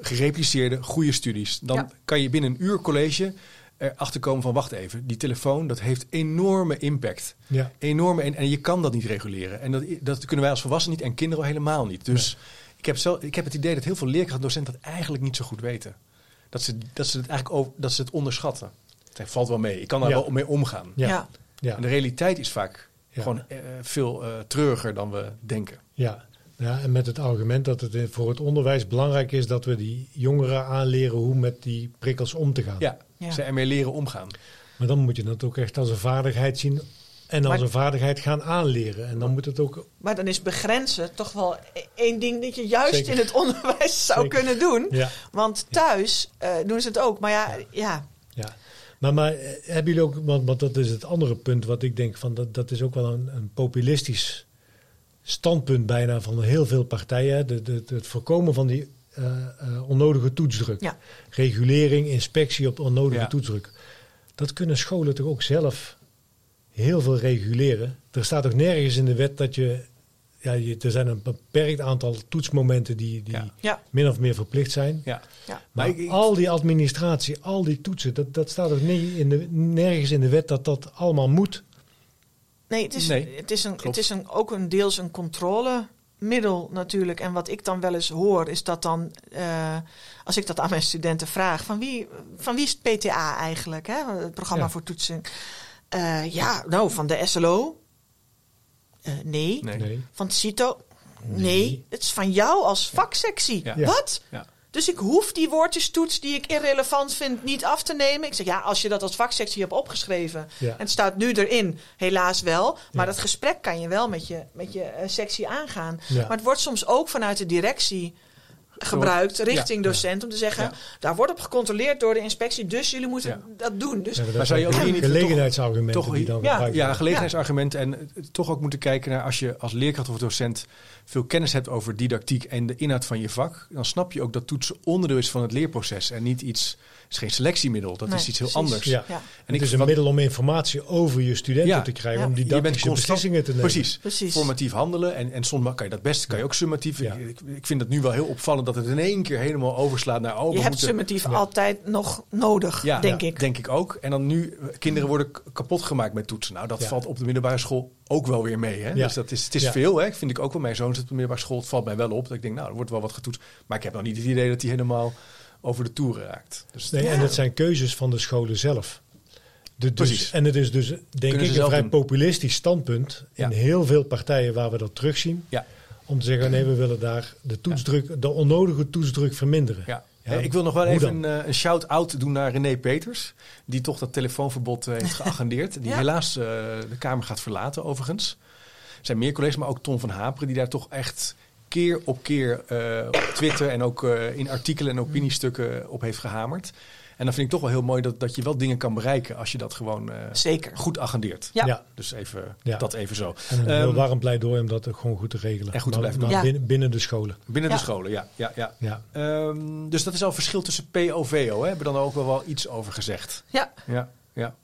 gerepliceerde, goede studies, dan kan je binnen een uur college erachter komen van, wacht even, die telefoon, dat heeft enorme impact. Ja. Enorme, en, en je kan dat niet reguleren. En dat, dat kunnen wij als volwassenen niet en kinderen al helemaal niet. Dus ik, heb zelf, ik heb het idee dat heel veel leerkrachtdocenten dat eigenlijk niet zo goed weten. Dat ze, dat ze het eigenlijk over, dat ze het onderschatten. Het valt wel mee. Ik kan daar Ja. wel mee omgaan. Ja. ja. En de realiteit is vaak Ja. gewoon eh, veel eh, treuriger dan we denken. Ja. Ja, en met het argument dat het voor het onderwijs belangrijk is dat we die jongeren aanleren hoe met die prikkels om te gaan. Ja, Ja. ze ermee leren omgaan. Maar dan moet je dat ook echt als een vaardigheid zien en als Maar- een vaardigheid gaan aanleren. En dan moet het ook. Maar dan is begrenzen toch wel e- één ding dat je juist Zeker. in het onderwijs zou Zeker. kunnen doen. Ja, Want thuis eh, doen ze het ook. Maar ja, ja. ja. Maar, maar eh, hebben jullie ook, want, want dat is het andere punt wat ik denk van dat, dat is ook wel een, een populistisch standpunt bijna van heel veel partijen. De, de, het voorkomen van die eh, eh, onnodige toetsdruk. Ja. Regulering, inspectie op onnodige Ja. toetsdruk. Dat kunnen scholen toch ook zelf heel veel reguleren. Er staat ook nergens in de wet dat je. Ja, je, er zijn een beperkt aantal toetsmomenten die, die Ja. Ja. min of meer verplicht zijn. Ja. Ja. Maar ik- ik- al die administratie, al die toetsen, dat, dat staat ook niet in de, nergens in de wet dat dat allemaal moet. Nee, het is, Nee, het is, een, klopt. het is een, ook een deels een controlemiddel natuurlijk. En wat ik dan wel eens hoor, is dat dan, eh, als ik dat aan mijn studenten vraag, van wie, van wie is het PTA eigenlijk, hè? het programma Ja. voor toetsing? Eh, ja, nou, van de SLO? Eh, nee. Nee. Nee. Van het CITO? Nee. Nee. Het is van jou als vaksectie. Ja. Ja. Wat? Ja. Dus ik hoef die woordjestoets die ik irrelevant vind niet af te nemen. Ik zeg ja, als je dat als vaksectie hebt opgeschreven. Ja. En het staat nu erin, helaas wel. Maar Ja. dat gesprek kan je wel met je, met je eh, sectie aangaan. Ja. Maar het wordt soms ook vanuit de directie gebruikt richting Ja. docent. Om te zeggen, Ja. daar wordt op gecontroleerd door de inspectie. Dus jullie moeten Ja. dat doen. Dus Maar zou je ook hier niet gelegenheidsargumenten toch- die dan Ja. Ja, worden. gelegenheidsargument. En toch ook moeten kijken naar als je als leerkracht of docent veel kennis hebt over didactiek en de inhoud van je vak, dan snap je ook dat toetsen onderdeel is van het leerproces en niet iets, het is geen selectiemiddel, dat Nee, is iets heel precies. anders. Ja. ja, En het ik is een wat- middel om informatie over je studenten Ja. te krijgen, Ja. om didactische beslissingen te nemen. precies, precies. formatief handelen en, en soms kan je dat best, kan je ook summatief. Ja. Ik, ik vind het nu wel heel opvallend dat het in één keer helemaal overslaat naar oh, we je hebt moeten- summatief Ja. altijd nog nodig, Ja, denk ja, ik. Denk ik ook. En dan nu, eh, kinderen worden kapot gemaakt met toetsen. Nou, dat Ja. valt op de middelbare school ook wel weer mee. Hè? Ja. Dus dat is, het is Ja. veel, hè? vind ik ook wel. Mijn zoon zit op de middelbare school, het valt mij wel op. Dat ik denk, nou, er wordt wel wat getoetst. Maar ik heb nog niet het idee dat hij helemaal over de toeren raakt. Dus Nee, En het zijn keuzes van de scholen zelf. De, dus, Precies. en het is dus, denk ik, een vrij populistisch standpunt in heel veel partijen waar we dat terugzien. ja, Om te zeggen, nee, we willen daar de toetsdruk, de onnodige toetsdruk verminderen. ja. Ja, ik wil nog wel even dan? een, eh, een shout-out doen naar René Peters. Die toch dat telefoonverbod eh, heeft (laughs) geagendeerd. Die Ja. helaas eh, de Kamer gaat verlaten overigens. Er zijn meer collega's, maar ook Tom van Haperen... die daar toch echt keer op keer eh, op Twitter... en ook eh, in artikelen en opiniestukken op heeft gehamerd. En dan vind ik toch wel heel mooi dat, dat je wel dingen kan bereiken... als je dat gewoon eh, Zeker. goed agendeert. Ja. Ja. Dus even, Ja. dat even zo. En een heel Ehm, warm pleidooi om dat ook gewoon goed te regelen. En goed te blijven maar doen. Ja. binnen, binnen de scholen. Binnen Ja. de scholen, ja. ja, ja. Ja. Ehm, dus dat is al een verschil tussen PO-VO. Hè? Hebben we dan ook wel, wel iets over gezegd. Ja, Ja, ja.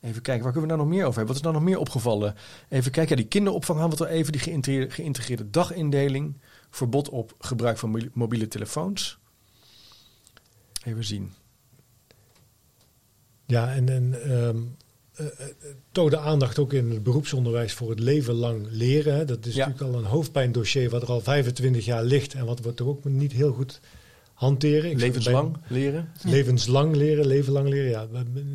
Even kijken, waar kunnen we nou nog meer over hebben? Wat is nou nog meer opgevallen? Even kijken, ja, die kinderopvang hadden we het al even. Die geïntegreerde, geïntegreerde dagindeling. Verbod op gebruik van mobiele- mobiele telefoons. Even zien. Ja, en, en ehm, eh, eh, toon de aandacht ook in het beroepsonderwijs voor het leven lang leren. hè. Dat is Ja. natuurlijk al een hoofdpijndossier wat er al 25 jaar ligt en wat wordt er ook niet heel goed hanteren. Ik- Levenslang leren. Levenslang leren, leven lang leren. Ja,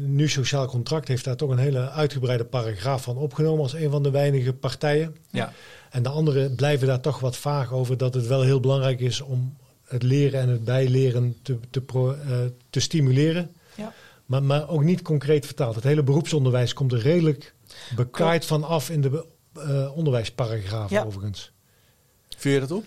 nu sociaal contract heeft daar toch een hele uitgebreide paragraaf van opgenomen als een van de weinige partijen. Ja. En de anderen blijven daar toch wat vaag over dat het wel heel belangrijk is om het leren en het bijleren te, te, pro- eh, te stimuleren. Ja. Maar, maar ook niet concreet vertaald. Het hele beroepsonderwijs komt er redelijk bekaaid van af in de eh, onderwijsparagrafen Ja. overigens. Vuur je dat op?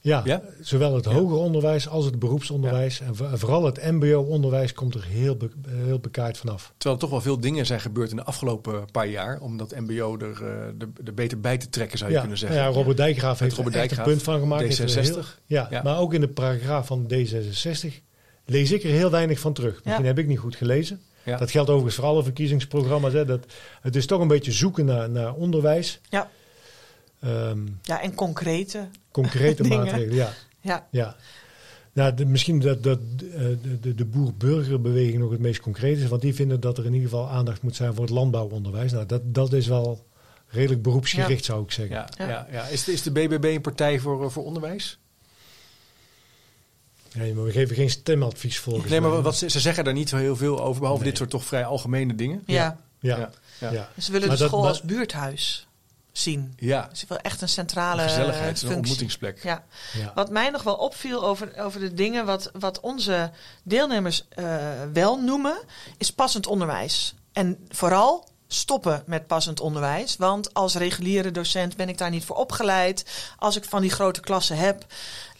Ja, Ja? zowel het hoger onderwijs als het beroepsonderwijs. En vo- vooral het mbo-onderwijs komt er heel, be- heel bekaaid vanaf. Terwijl er toch wel veel dingen zijn gebeurd in de afgelopen paar jaar. Om dat mbo er, eh, er, er beter bij te trekken, zou je Ja, kunnen zeggen. ja, Robert Dijkgraaf heeft Robert er echt een Dijkgraaf, punt van gemaakt. Heeft er D66. heel- ja, Ja. maar ook in de paragraaf van D66 lees ik er heel weinig van terug. Misschien Ja. heb ik niet goed gelezen. Ja. Dat geldt overigens voor alle verkiezingsprogramma's. Hè. Dat, het is toch een beetje zoeken naar, naar onderwijs. Ja. Ehm, Ja, en concrete. concrete (laughs) Dingen. maatregelen, ja. Ja, ja. Nou, de- misschien dat, dat eh, de, de, de boer-burgerbeweging nog het meest concreet is. Want die vinden dat er in ieder geval aandacht moet zijn voor het landbouwonderwijs. Nou, dat, dat is wel redelijk beroepsgericht, zou ik zeggen. Ja, Ja. ja. Ja, Is, de, is de BBB een partij voor, eh, voor onderwijs? Ja, maar we geven geen stemadvies volgens Nee, maar mij. wat, ze, ze zeggen daar niet zo heel veel over. Behalve Nee. dit soort toch vrij algemene dingen. ja. Ja, Ja. ja. Ja. Ze willen Maar de school als buurthuis zien. Ja, Dus wel echt een centrale een gezelligheid, een ontmoetingsplek. Ja. ja. Wat mij nog wel opviel over, over de dingen wat, wat onze deelnemers eh, wel noemen, is passend onderwijs. En vooral stoppen met passend onderwijs. Want als reguliere docent ben ik daar niet voor opgeleid. Als ik van die grote klassen heb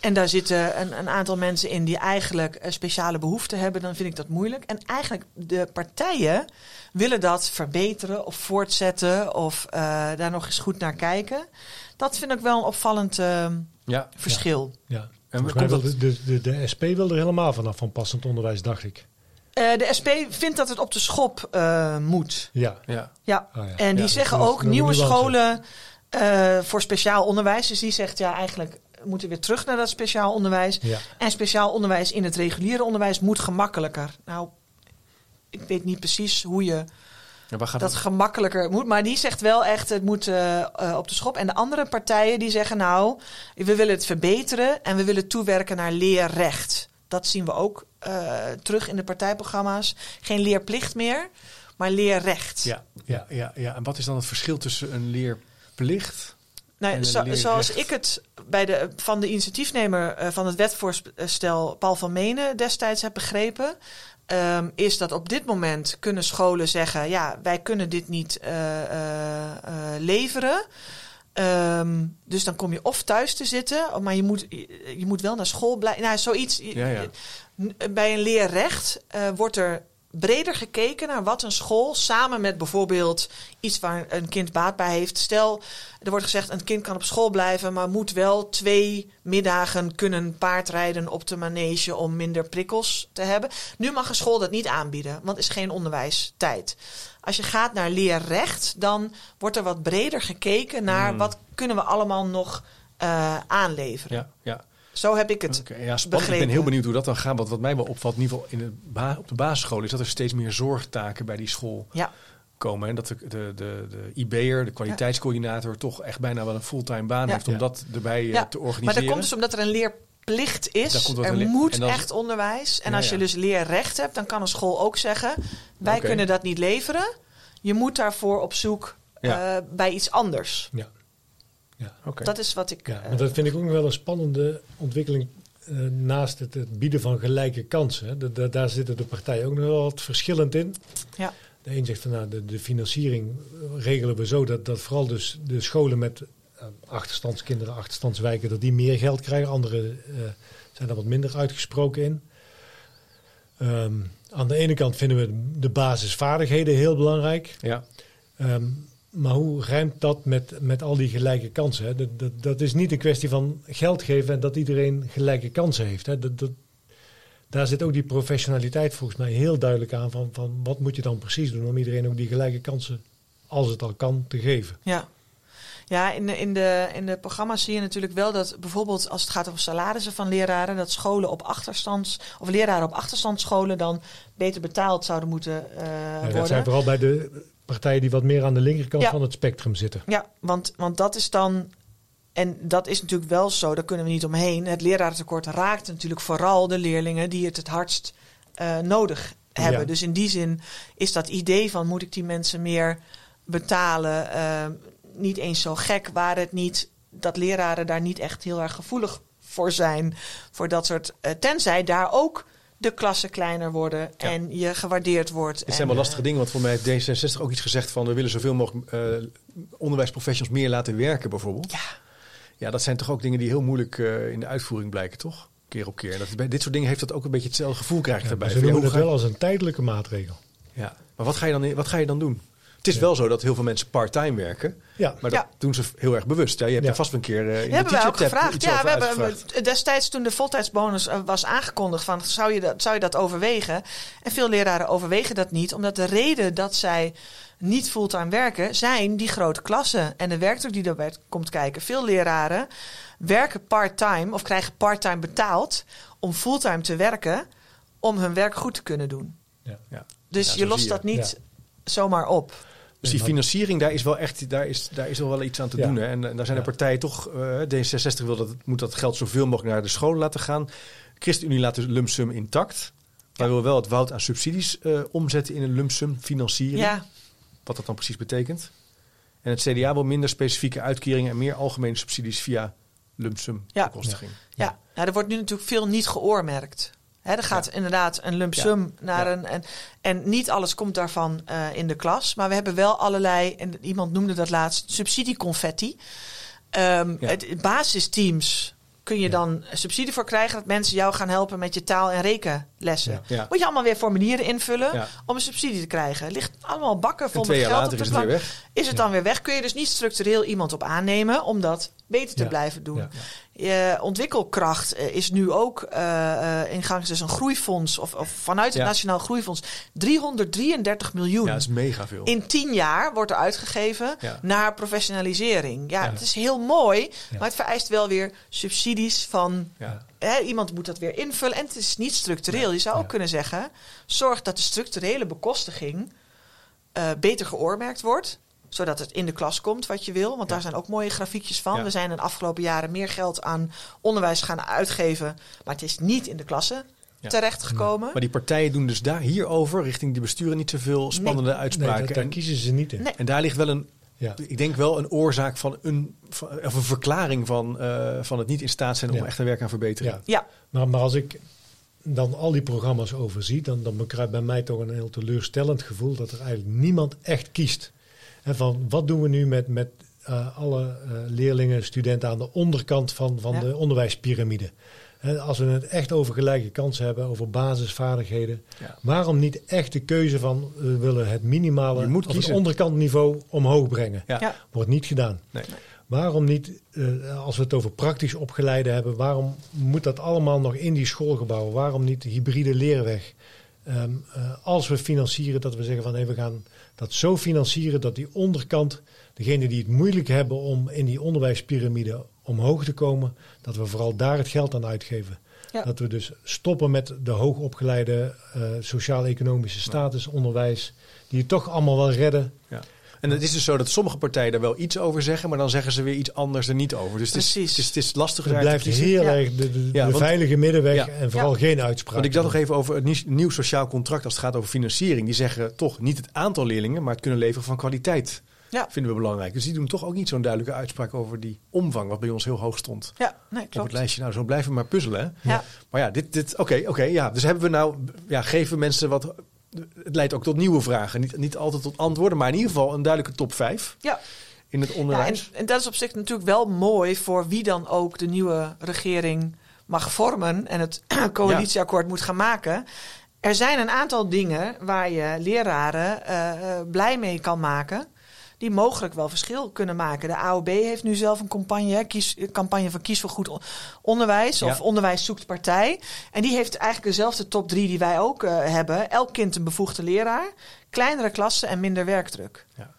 en daar zitten een, een aantal mensen in die eigenlijk eh, speciale behoeften hebben, dan vind ik dat moeilijk. En eigenlijk de partijen willen dat verbeteren of voortzetten of eh, daar nog eens goed naar kijken. Dat vind ik wel een opvallend eh, Ja. verschil. Ja. En dat- wil de, de, de, de SP wil er helemaal vanaf van passend onderwijs, dacht ik. Eh, de SP vindt dat het op de schop eh, moet. Ja. Ja. Ja. Ah, ja. En die Ja, zeggen ook nieuwe scholen eh, voor speciaal onderwijs. Dus die zegt ja, eigenlijk moeten we weer terug naar dat speciaal onderwijs. Ja. En speciaal onderwijs in het reguliere onderwijs moet gemakkelijker. Nou, ik weet niet precies hoe je Ja, waar gaat dat het? gemakkelijker moet. Maar die zegt wel echt, het moet op de schop. En de andere partijen die zeggen nou, we willen het verbeteren en we willen toewerken naar leerrecht. Dat zien we ook eh, terug in de partijprogramma's. Geen leerplicht meer, maar leerrecht. Ja, ja, ja, ja. En wat is dan het verschil tussen een leerplicht? Nou, zo- zoals ik het bij de, van de initiatiefnemer eh, van het wetvoorstel Paul van Menen destijds heb begrepen, ehm, is dat op dit moment kunnen scholen zeggen: ja, wij kunnen dit niet eh, leveren. Ehm, dus dan kom je of thuis te zitten, maar je moet, je, je moet wel naar school blijven. Nou, zoiets. Ja, ja. Bij een leerrecht eh, wordt er breder gekeken naar wat een school samen met bijvoorbeeld iets waar een kind baat bij heeft. Stel, er wordt gezegd een kind kan op school blijven, maar moet wel twee middagen kunnen paardrijden op de manege om minder prikkels te hebben. Nu mag een school dat niet aanbieden, want is geen onderwijstijd. Als je gaat naar leerrecht, dan wordt er wat breder gekeken naar Hmm. wat kunnen we allemaal nog eh, aanleveren. Ja, ja. Zo heb ik het Oké, ja, spannend. Ik begrepen. ben heel benieuwd hoe dat dan gaat. Want wat mij wel opvalt, in ieder geval in de op de basisschool, is dat er steeds meer zorgtaken bij die school Ja. komen. En dat de, de, de, de IB'er, de kwaliteitscoördinator, toch echt bijna wel een fulltime baan Ja. heeft om Ja. dat erbij eh, Ja, te Maar organiseren. dat komt dus omdat er een leerplicht is. Er moet dan- echt onderwijs. En Ja, als je ja. dus leerrecht hebt, dan kan een school ook zeggen: wij kunnen dat niet leveren. Je moet daarvoor op zoek Ja. eh, bij iets anders. Ja. Ja. Oké. Dat is wat ik. Ja, eh, maar dat vind ik ook nog wel een spannende ontwikkeling eh, naast het, het bieden van gelijke kansen. Daar zitten de partijen ook nog wel wat verschillend in. ja. De een zegt van nou, de, de financiering eh, regelen we zo dat, dat vooral dus de scholen met eh, achterstandskinderen, achterstandswijken, dat die meer geld krijgen. Anderen eh, zijn daar wat minder uitgesproken in. Ehm, aan de ene kant vinden we de basisvaardigheden heel belangrijk. Ja. Ehm, maar hoe ruimt dat met, met al die gelijke kansen? Hè? Dat, dat, dat is niet een kwestie van geld geven en dat iedereen gelijke kansen heeft. Hè? Dat, dat, daar zit ook die professionaliteit volgens mij heel duidelijk aan van, van wat moet je dan precies doen om iedereen ook die gelijke kansen, als het al kan, te geven. Ja. Ja, in de, in, de, in de programma's zie je natuurlijk wel dat bijvoorbeeld als het gaat over salarissen van leraren, dat scholen op achterstands of leraren op achterstandsscholen dan beter betaald zouden moeten eh, Ja, worden. dat zijn vooral bij de partijen die wat meer aan de linkerkant Ja. van het spectrum zitten. Ja, want, want dat is dan En dat is natuurlijk wel zo, daar kunnen we niet omheen. Het lerarentekort raakt natuurlijk vooral de leerlingen die het het hardst uh, nodig hebben. Ja. Dus in die zin is dat idee van moet ik die mensen meer betalen uh, niet eens zo gek, waar het niet dat leraren daar niet echt heel erg gevoelig voor zijn. Voor dat soort. Uh, tenzij daar ook de klassen kleiner worden ja. en je gewaardeerd wordt. Het zijn wel lastige dingen, want voor mij heeft D66 ook iets gezegd van we willen zoveel mogelijk uh, onderwijsprofessionals meer laten werken, bijvoorbeeld. Ja. Ja, dat zijn toch ook dingen die heel moeilijk uh, in de uitvoering blijken, toch? Keer op keer. En dat, bij dit soort dingen heeft dat ook een beetje hetzelfde gevoel krijgt Ja, erbij. maar ze noemen hoe het wel als een tijdelijke maatregel. Ja, maar wat ga je dan, wat ga je dan doen? Het is wel zo dat heel veel mensen part-time werken, Ja, maar dat Ja. doen ze heel erg bewust. Ja, je hebt Ja. er vast wel een keer uh, in Dat hebben wij ook gevraagd. iets Ja, over we hebben uitgevraagd. destijds toen de voltijdsbonus eh, was aangekondigd van zou je, dat, zou je dat overwegen? En veel leraren overwegen dat niet, omdat de reden dat zij niet fulltime werken zijn die grote klassen en de werkdruk die daarbij komt kijken. Veel leraren werken part-time of krijgen part-time betaald om fulltime te werken om hun werk goed te kunnen doen. Ja. Ja. Dus je lost dat niet Ja. zomaar op. Dus die financiering, daar is wel echt daar is, daar is wel wel iets aan te Ja. doen. Hè? En, en daar zijn de Ja. partijen toch. eh D66 wil dat moet dat geld zoveel mogelijk naar de scholen laten gaan. ChristenUnie laat de lump sum intact. Maar wil wel het woud aan subsidies eh, omzetten in een lump sum financiering. Ja, Wat dat dan precies betekent. En het CDA wil minder specifieke uitkeringen en meer algemene subsidies via lump sum Ja. bekostiging. Ja, nou, er wordt nu natuurlijk veel niet geoormerkt. Hè, er gaat inderdaad een lump Ja. sum naar Ja. een. En, en niet alles komt daarvan eh, in de klas. Maar we hebben wel allerlei. En iemand noemde dat laatst subsidieconfetti. Ehm het, basisteams kun je dan subsidie voor krijgen dat mensen jou gaan helpen met je taal- en rekenlessen. Moet je allemaal weer formulieren invullen om een subsidie te krijgen. Ligt allemaal bakken En vol met geld op is de het weer weg. Is het dan weer weg? Kun je dus niet structureel iemand op aannemen om dat beter te blijven doen. Je ontwikkelkracht eh, is nu ook eh, in gang. Dus een groeifonds, of, of vanuit het Ja. Nationaal Groeifonds, 333 miljoen. Ja, dat is mega veel. in tien jaar wordt er uitgegeven Ja. naar professionalisering. Ja, het is heel mooi, maar het vereist wel weer subsidies van... Hè, iemand moet dat weer invullen en het is niet structureel. Je zou ook kunnen zeggen, zorg dat de structurele bekostiging beter geoormerkt wordt zodat het in de klas komt wat je wil. Want daar zijn ook mooie grafiekjes van. Ja. We zijn in de afgelopen jaren meer geld aan onderwijs gaan uitgeven. Maar het is niet in de klassen Ja. terechtgekomen. Maar die partijen doen dus daar hierover, richting die besturen, niet zoveel spannende Nee, uitspraken. dat, daar en, kiezen ze niet in. Nee. en daar ligt wel een, Ja. ik denk wel een oorzaak van een, van, of een verklaring van, eh, van het niet in staat zijn om Ja. echt te werken aan verbetering. Ja. Ja, Maar, maar als ik dan al die programma's overzie, dan, dan bekruipt bij mij toch een heel teleurstellend gevoel dat er eigenlijk niemand echt kiest. En van wat doen we nu met, met eh, alle eh, leerlingen, studenten aan de onderkant van, van Ja. de onderwijspyramide? Hè, als we het echt over gelijke kansen hebben, over basisvaardigheden, Ja. waarom niet echt de keuze van we willen het minimale Je moet of het kiezen. onderkantniveau omhoog brengen? Ja. Ja. Wordt niet gedaan. Nee. Waarom niet, eh, als we het over praktisch opgeleide hebben, waarom moet dat allemaal nog in die schoolgebouwen? Waarom niet de hybride leerweg? Ehm, eh, als we financieren, dat we zeggen van hey, we gaan dat zo financieren dat die onderkant, degenen die het moeilijk hebben om in die onderwijspyramide omhoog te komen, dat we vooral daar het geld aan uitgeven. Ja. Dat we dus stoppen met de hoogopgeleide eh, sociaal-economische statusonderwijs, die het toch allemaal wel redden. Ja. En het is dus zo dat sommige partijen daar wel iets over zeggen, maar dan zeggen ze weer iets anders er niet over. Dus het is, het is, het is lastig Het blijft heel Ja. erg de, de, Ja, de want- veilige middenweg Ja. en vooral Ja. geen uitspraak. Want ik dacht nog even over het nieuw, sociaal contract als het gaat over financiering. Die zeggen toch niet het aantal leerlingen, maar het kunnen leveren van kwaliteit. Ja. Vinden we belangrijk. Dus die doen toch ook niet zo'n duidelijke uitspraak over die omvang, wat bij ons heel hoog stond. ja nee, Op het klopt. lijstje. Nou, zo blijven we maar puzzelen. Hè? Ja. Maar ja, dit, dit, oké, oké, ja. Dus hebben we nou, ja, geven mensen wat. Het leidt ook tot nieuwe vragen. Niet, niet altijd tot antwoorden, maar in ieder geval een duidelijke top 5 Ja. in het Ja, onderwijs. en, en dat is op zich natuurlijk wel mooi voor wie dan ook de nieuwe regering mag vormen en het (clears throat) coalitieakkoord moet gaan maken. Er zijn een aantal dingen waar je leraren eh, eh, blij mee kan maken. Die mogelijk wel verschil kunnen maken. De AOB heeft nu zelf een campagne, hè, kies, campagne van Kies voor Goed on- Onderwijs. Of Ja. Onderwijs zoekt partij. En die heeft eigenlijk dezelfde top drie die wij ook eh, hebben. Elk kind een bevoegde leraar. Kleinere klassen en minder werkdruk. Ja.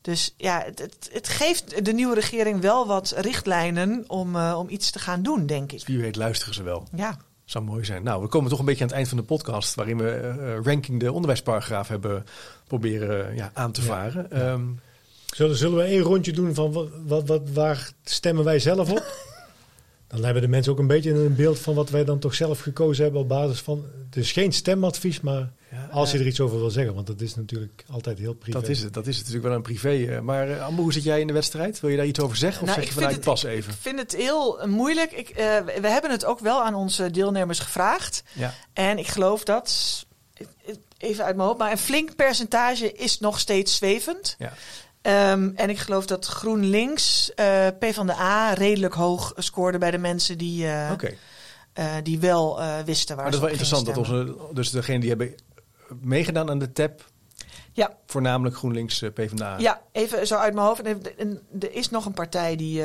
Dus ja, het, het, het geeft de nieuwe regering wel wat richtlijnen om, eh, om iets te gaan doen, denk ik. Wie weet luisteren ze wel. Ja, Zou mooi zijn. Nou, we komen toch een beetje aan het eind van de podcast, waarin we eh, ranking de onderwijsparagraaf hebben proberen ja, aan te Ja. varen. Zullen, zullen we één rondje doen van wat, wat, wat, waar stemmen wij zelf op? (laughs) Dan hebben de mensen ook een beetje een beeld van wat wij dan toch zelf gekozen hebben op basis van. Het is geen stemadvies, maar Ja, als je er iets over wil zeggen, want dat is natuurlijk altijd heel privé. Dat is het, dat is het natuurlijk wel een privé. eh, Maar eh, Amber, hoe zit jij in de wedstrijd? Wil je daar iets over zeggen? Of Nou, zeg ik je vanuit vind pas even? Ik vind het heel eh, moeilijk. Ik, eh, we hebben het ook wel aan onze deelnemers gevraagd. Ja. En ik geloof dat, even uit mijn hoofd, maar een flink percentage is nog steeds zwevend. Ja. Ehm, en ik geloof dat GroenLinks, eh PvdA, redelijk hoog scoorde bij de mensen die, eh, eh, die wel wisten waar Maar dat is wel interessant. Dat onze, dus degene die hebben meegedaan aan de TAP, Ja. voornamelijk GroenLinks, PvdA. Ja, even zo uit mijn hoofd. En er- is nog een partij die,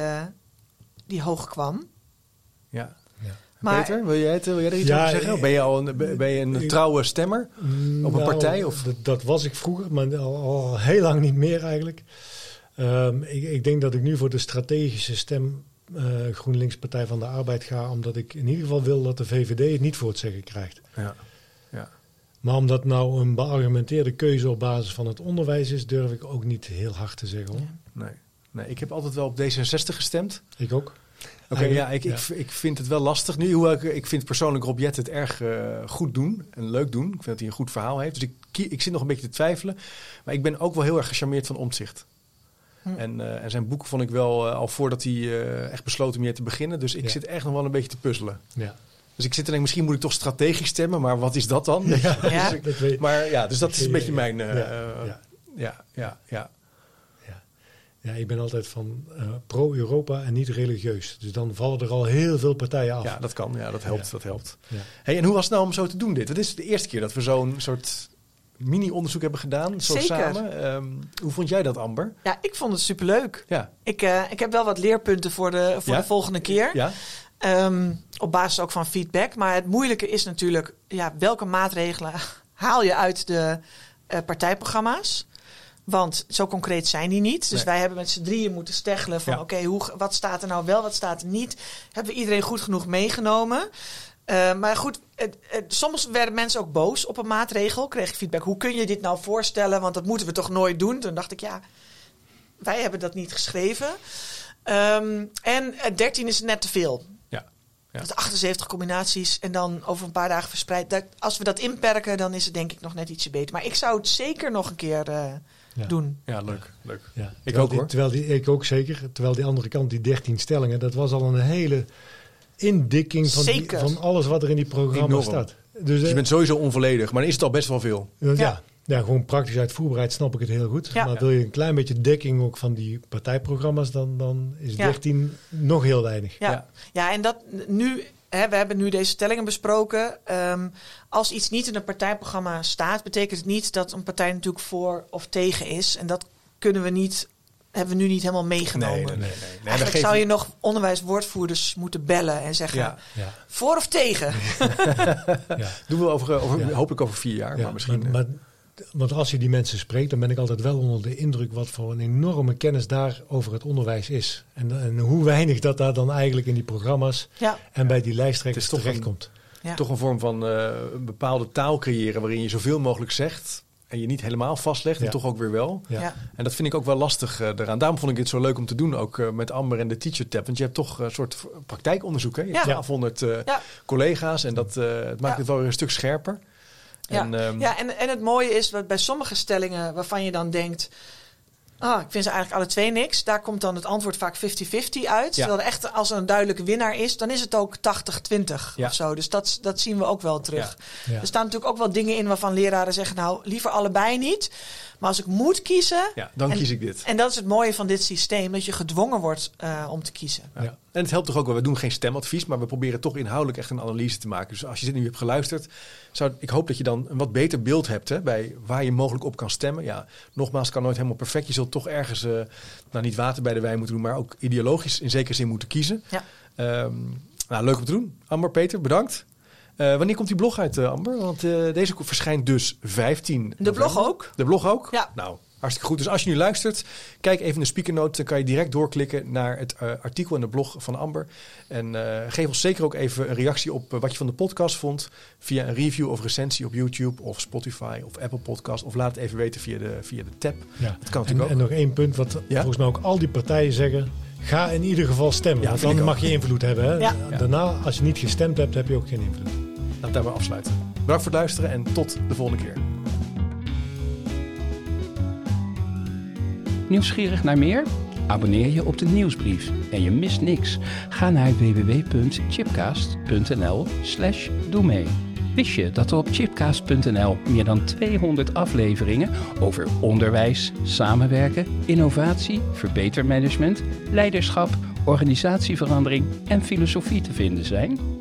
die hoog kwam. Ja. Maar Peter, wil jij, het, wil jij er iets Ja, over zeggen? Of ben je al een, ben je een trouwe stemmer? Op een Nou, partij, of? Dat, dat was ik vroeger, maar al, al heel lang niet meer eigenlijk. Ehm, ik, ik denk dat ik nu voor de strategische stem eh, GroenLinks Partij van de Arbeid ga, omdat ik in ieder geval wil dat de VVD het niet voor het zeggen krijgt. Ja. ja. Maar omdat nou een beargumenteerde keuze op basis van het onderwijs is, durf ik ook niet heel hard te zeggen hoor. Nee. nee. Ik heb altijd wel op D66 gestemd. Ik ook. Oké, ja, ik, ik, ik vind het wel lastig nu. Hoe ik, ik vind persoonlijk Rob Jet het erg eh, goed doen en leuk doen. Ik vind dat hij een goed verhaal heeft. Dus ik, ik zit nog een beetje te twijfelen. Maar ik ben ook wel heel erg gecharmeerd van Omtzigt. Hm. En, eh, en zijn boeken vond ik wel eh, al voordat hij echt besloot om hier te beginnen. Dus ik Ja. zit echt nog wel een beetje te puzzelen. Ja. Dus ik zit er denk misschien moet ik toch strategisch stemmen. Maar wat is dat dan? Ja. (laughs) Dus ik- maar ja, dus dat is een beetje mijn... ja, ja. Ja. Ja, ik ben altijd van eh, pro-Europa en niet religieus. Dus dan vallen er al heel veel partijen af. Ja, dat kan. Ja, dat helpt. Ja. Dat helpt. Ja. Hey, en hoe was het nou om zo te doen dit? Het is de eerste keer dat we zo'n soort mini-onderzoek hebben gedaan. Zo Zeker. samen. Ehm, hoe vond jij dat, Amber? Ja, ik vond het superleuk. Ja. Ik, eh, ik heb wel wat leerpunten voor de, voor Ja? de volgende keer. Ja? Ehm, op basis ook van feedback. Maar het moeilijke is natuurlijk, ja, welke maatregelen (laughs) haal je uit de eh, partijprogramma's? Want zo concreet zijn die niet. Dus Nee. wij hebben met z'n drieën moeten steggelen van... Ja. oké, hoe wat staat er nou wel, wat staat er niet? Hebben we iedereen goed genoeg meegenomen? Eh, maar goed, het- het- soms werden mensen ook boos op een maatregel. Kreeg ik feedback, hoe kun je dit nou voorstellen? Want dat moeten we toch nooit doen? Toen dacht ik, ja, wij hebben dat niet geschreven. Ehm, en eh, 13 is net te veel. Ja. Ja. Dat 78 combinaties en dan over een paar dagen verspreid. Dat, als we dat inperken, dan is het denk ik nog net ietsje beter. Maar ik zou het zeker nog een keer eh, Ja. doen. Ja, leuk. leuk. Ja. Ik Terwijl ook, die- hoor. Terwijl die, ik ook zeker. Terwijl die andere kant, die 13 stellingen, dat was al een hele indikking van, die- van alles wat er in die programma Enorm. staat. Dus, Dus je eh, bent sowieso onvolledig, maar dan is het al best wel veel. ja. Ja. Ja. gewoon praktisch uitvoerbaarheid snap ik het heel goed. Ja. Maar wil je een klein beetje dekking ook van die partijprogramma's, dan, dan is Ja. 13 nog heel weinig. Ja, Ja. ja. en dat nu, hè, we hebben nu deze stellingen besproken. Ehm, als iets niet in een partijprogramma staat, betekent het niet dat een partij natuurlijk voor of tegen is. En dat kunnen we niet, hebben we nu niet helemaal meegenomen. Nee, nee, nee. Eigenlijk geef zou je nog onderwijswoordvoerders moeten bellen en zeggen: Ja, Ja. voor of tegen? (laughs) (laughs) Ja. doen we over, over, Ja. hopelijk over vier jaar. Ja, maar misschien... maar- eh, maar- want als je die mensen spreekt, dan ben ik altijd wel onder de indruk wat voor een enorme kennis daar over het onderwijs is. En, en hoe weinig dat daar dan eigenlijk in die programma's Ja, en bij die lijsttrekkers Het is toch terechtkomt. ja. toch een vorm van eh, een bepaalde taal creëren waarin je zoveel mogelijk zegt en je niet helemaal vastlegt en Ja. toch ook weer wel. Ja. Ja. En dat vind ik ook wel lastig eh, eraan. Daarom vond ik dit zo leuk om te doen, ook eh, met Amber en de Teacher Tab. Want je hebt toch een soort praktijkonderzoek. Hè? Je hebt Ja. 1200 eh, Ja. collega's en dat, eh, het maakt Ja. het wel weer een stuk scherper. Ja, En, ehm, ja en, en het mooie is dat bij sommige stellingen waarvan je dan denkt. Ah, ik vind ze eigenlijk alle twee niks. Daar komt dan het antwoord vaak 50-50 uit. Ja. Terwijl er echt als er een duidelijke winnaar is, dan is het ook 80-20 Ja. of zo. Dus dat, dat zien we ook wel terug. Ja. Er staan natuurlijk ook wel dingen in waarvan leraren zeggen: Nou, liever allebei niet. Maar als ik moet kiezen. ja, dan En- kies ik dit. En dat is het mooie van dit systeem: dat je gedwongen wordt eh, om te kiezen. Ja. Ja. En het helpt toch ook wel, we doen geen stemadvies, maar we proberen toch inhoudelijk echt een analyse te maken. Dus als je dit nu hebt geluisterd, zou, ik hoop dat je dan een wat beter beeld hebt hè, bij waar je mogelijk op kan stemmen. Ja, nogmaals, kan nooit helemaal perfect. Je zult toch ergens, eh, nou niet water bij de wijn moeten doen, maar ook ideologisch in zekere zin moeten kiezen. Ja. Ehm, nou, leuk om te doen. Amber, Peter, bedankt. Eh, wanneer komt die blog uit, eh, Amber? Want eh, deze verschijnt dus 15 De blog ook? De blog ook? Ja. Nou, Hartstikke goed. Dus als je nu luistert, kijk even in de speakernote. Dan kan je direct doorklikken naar het uh, artikel en de blog van Amber. En uh, geef ons zeker ook even een reactie op uh, wat je van de podcast vond. Via een review of recensie op YouTube of Spotify of Apple Podcast. Of laat het even weten via de, via de tab. Ja. Dat kan En, natuurlijk en nog één punt wat Ja? volgens mij ook al die partijen zeggen. Ga in ieder geval stemmen, Ja, want dan mag je invloed hebben. Hè? Ja. Daarna, als je niet gestemd hebt, heb je ook geen invloed. Laten we daarbij afsluiten. Bedankt voor het luisteren en tot de volgende keer. Nieuwsgierig naar meer? Abonneer je op de nieuwsbrief en je mist niks. Ga naar www.chipcast.nl slash doe mee. Wist je dat er op chipcast.nl meer dan 200 afleveringen over onderwijs, samenwerken, innovatie, verbetermanagement, leiderschap, organisatieverandering en filosofie te vinden zijn?